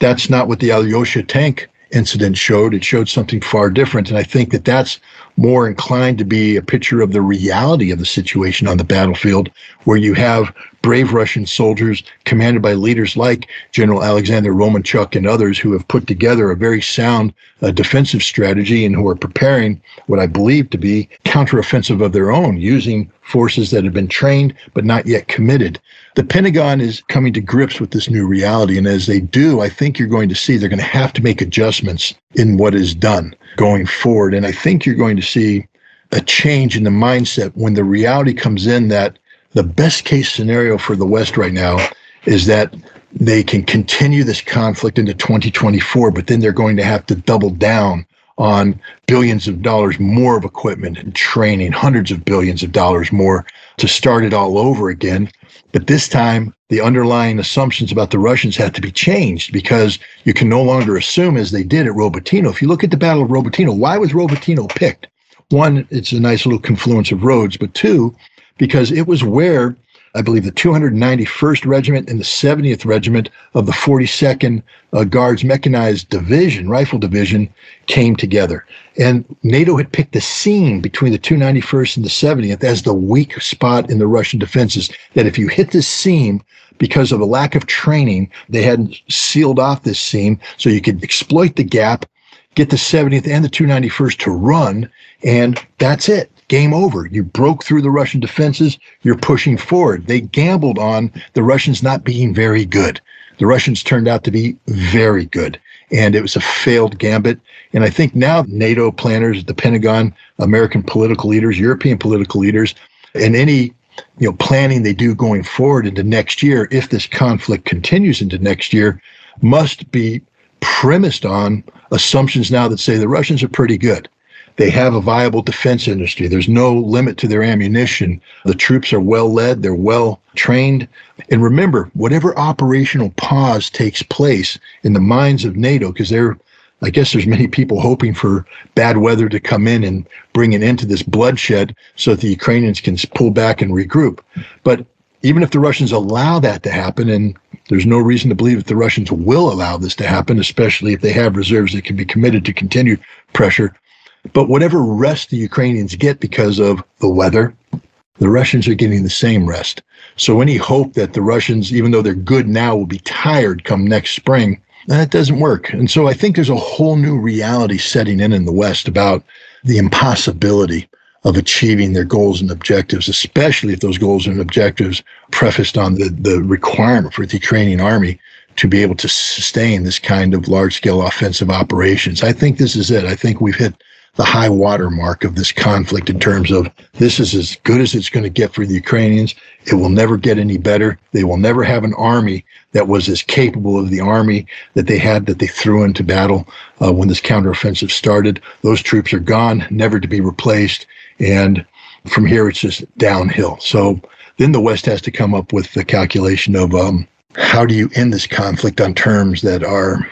That's not what the Alyosha tank incident showed. It showed something far different. And I think that that's more inclined to be a picture of the reality of the situation on the battlefield, where you have brave Russian soldiers commanded by leaders like General Alexander Romanchuk and others who have put together a very sound uh, defensive strategy and who are preparing what I believe to be counteroffensive of their own, using forces that have been trained but not yet committed. The Pentagon is coming to grips with this new reality. And as they do, I think you're going to see they're going to have to make adjustments in what is done going forward. And I think you're going to see a change in the mindset when the reality comes in that the best case scenario for the West right now is that they can continue this conflict into 2024, but then they're going to have to double down on billions of dollars more of equipment and training, hundreds of billions of dollars more to start it all over again. But this time, the underlying assumptions about the Russians have to be changed because you can no longer assume, as they did at Robotyno. If you look at the Battle of Robotyno, why was Robotyno picked? One, it's a nice little confluence of roads, but two, because it was where I believe the 291st Regiment and the 70th Regiment of the 42nd uh, Guards Mechanized Division, Rifle Division, came together. And NATO had picked the seam between the 291st and the 70th as the weak spot in the Russian defenses. That if you hit this seam, because of a lack of training, they hadn't sealed off this seam so you could exploit the gap, get the 70th and the 291st to run, and that's it game over. You broke through the Russian defenses. You're pushing forward. They gambled on the Russians not being very good. The Russians turned out to be very good. And it was a failed gambit. And I think now NATO planners, the Pentagon, American political leaders, European political leaders, and any you know planning they do going forward into next year, if this conflict continues into next year, must be premised on assumptions now that say the Russians are pretty good. They have a viable defense industry. There's no limit to their ammunition. The troops are well led, they're well trained. And remember, whatever operational pause takes place in the minds of NATO, because they're I guess there's many people hoping for bad weather to come in and bring an end to this bloodshed so that the Ukrainians can pull back and regroup. But even if the Russians allow that to happen, and there's no reason to believe that the Russians will allow this to happen, especially if they have reserves that can be committed to continue pressure, but whatever rest the Ukrainians get because of the weather, the Russians are getting the same rest. So any hope that the Russians, even though they're good now, will be tired come next spring, that doesn't work. And so I think there's a whole new reality setting in in the West about the impossibility of achieving their goals and objectives, especially if those goals and objectives prefaced on the, the requirement for the Ukrainian army to be able to sustain this kind of large scale offensive operations. I think this is it. I think we've hit the high water mark of this conflict in terms of this is as good as it's going to get for the Ukrainians. It will never get any better. They will never have an army that was as capable of the army that they had that they threw into battle uh, when this counteroffensive started. Those troops are gone, never to be replaced. And from here, it's just downhill. So then the West has to come up with the calculation of um, how do you end this conflict on terms that are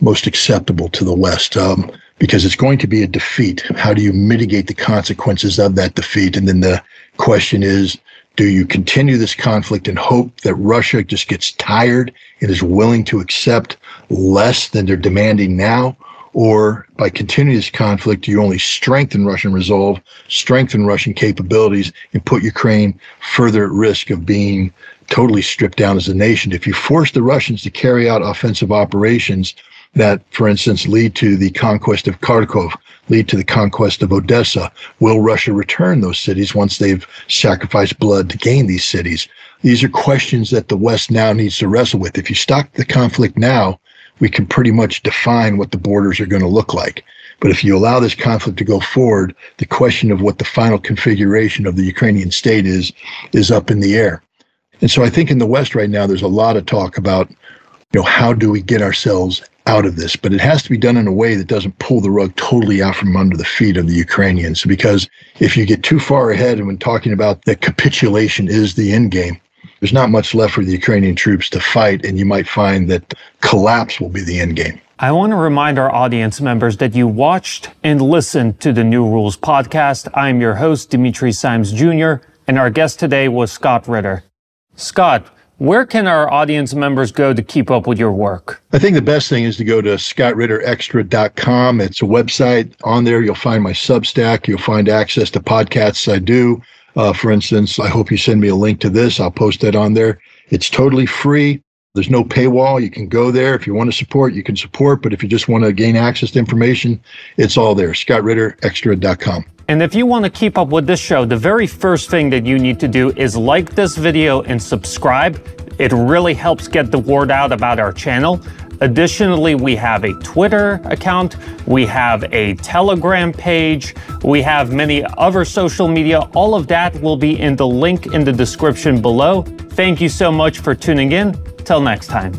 most acceptable to the West? Um, because it's going to be a defeat. How do you mitigate the consequences of that defeat? And then the question is, do you continue this conflict and hope that Russia just gets tired and is willing to accept less than they're demanding now? Or by continuing this conflict, you only strengthen Russian resolve, strengthen Russian capabilities, and put Ukraine further at risk of being totally stripped down as a nation. If you force the Russians to carry out offensive operations that, for instance, lead to the conquest of Kharkov, lead to the conquest of Odessa? Will Russia return those cities once they've sacrificed blood to gain these cities? These are questions that the West now needs to wrestle with. If you stop the conflict now, we can pretty much define what the borders are going to look like. But if you allow this conflict to go forward, the question of what the final configuration of the Ukrainian state is, is up in the air. And so I think in the West right now, there's a lot of talk about, you know, how do we get ourselves out of this, but it has to be done in a way that doesn't pull the rug totally out from under the feet of the Ukrainians. Because if you get too far ahead and when talking about that capitulation is the end game, there's not much left for the Ukrainian troops to fight, and you might find that collapse will be the end game. I want to remind our audience members that you watched and listened to the New Rules podcast. I'm your host, Dimitri Simes Jr., and our guest today was Scott Ritter. Scott, where can our audience members go to keep up with your work? I think the best thing is to go to scottritterextra.com. It's a website. On there, you'll find my Substack. You'll find access to podcasts I do. Uh, for instance, I hope you send me a link to this. I'll post that on there. It's totally free. There's no paywall. You can go there. If you want to support, you can support. But if you just want to gain access to information, it's all there. ScottRitterExtra.com. And if you want to keep up with this show, the very first thing that you need to do is like this video and subscribe. It really helps get the word out about our channel. Additionally, we have a Twitter account, we have a Telegram page, we have many other social media. All of that will be in the link in the description below. Thank you so much for tuning in. Till next time.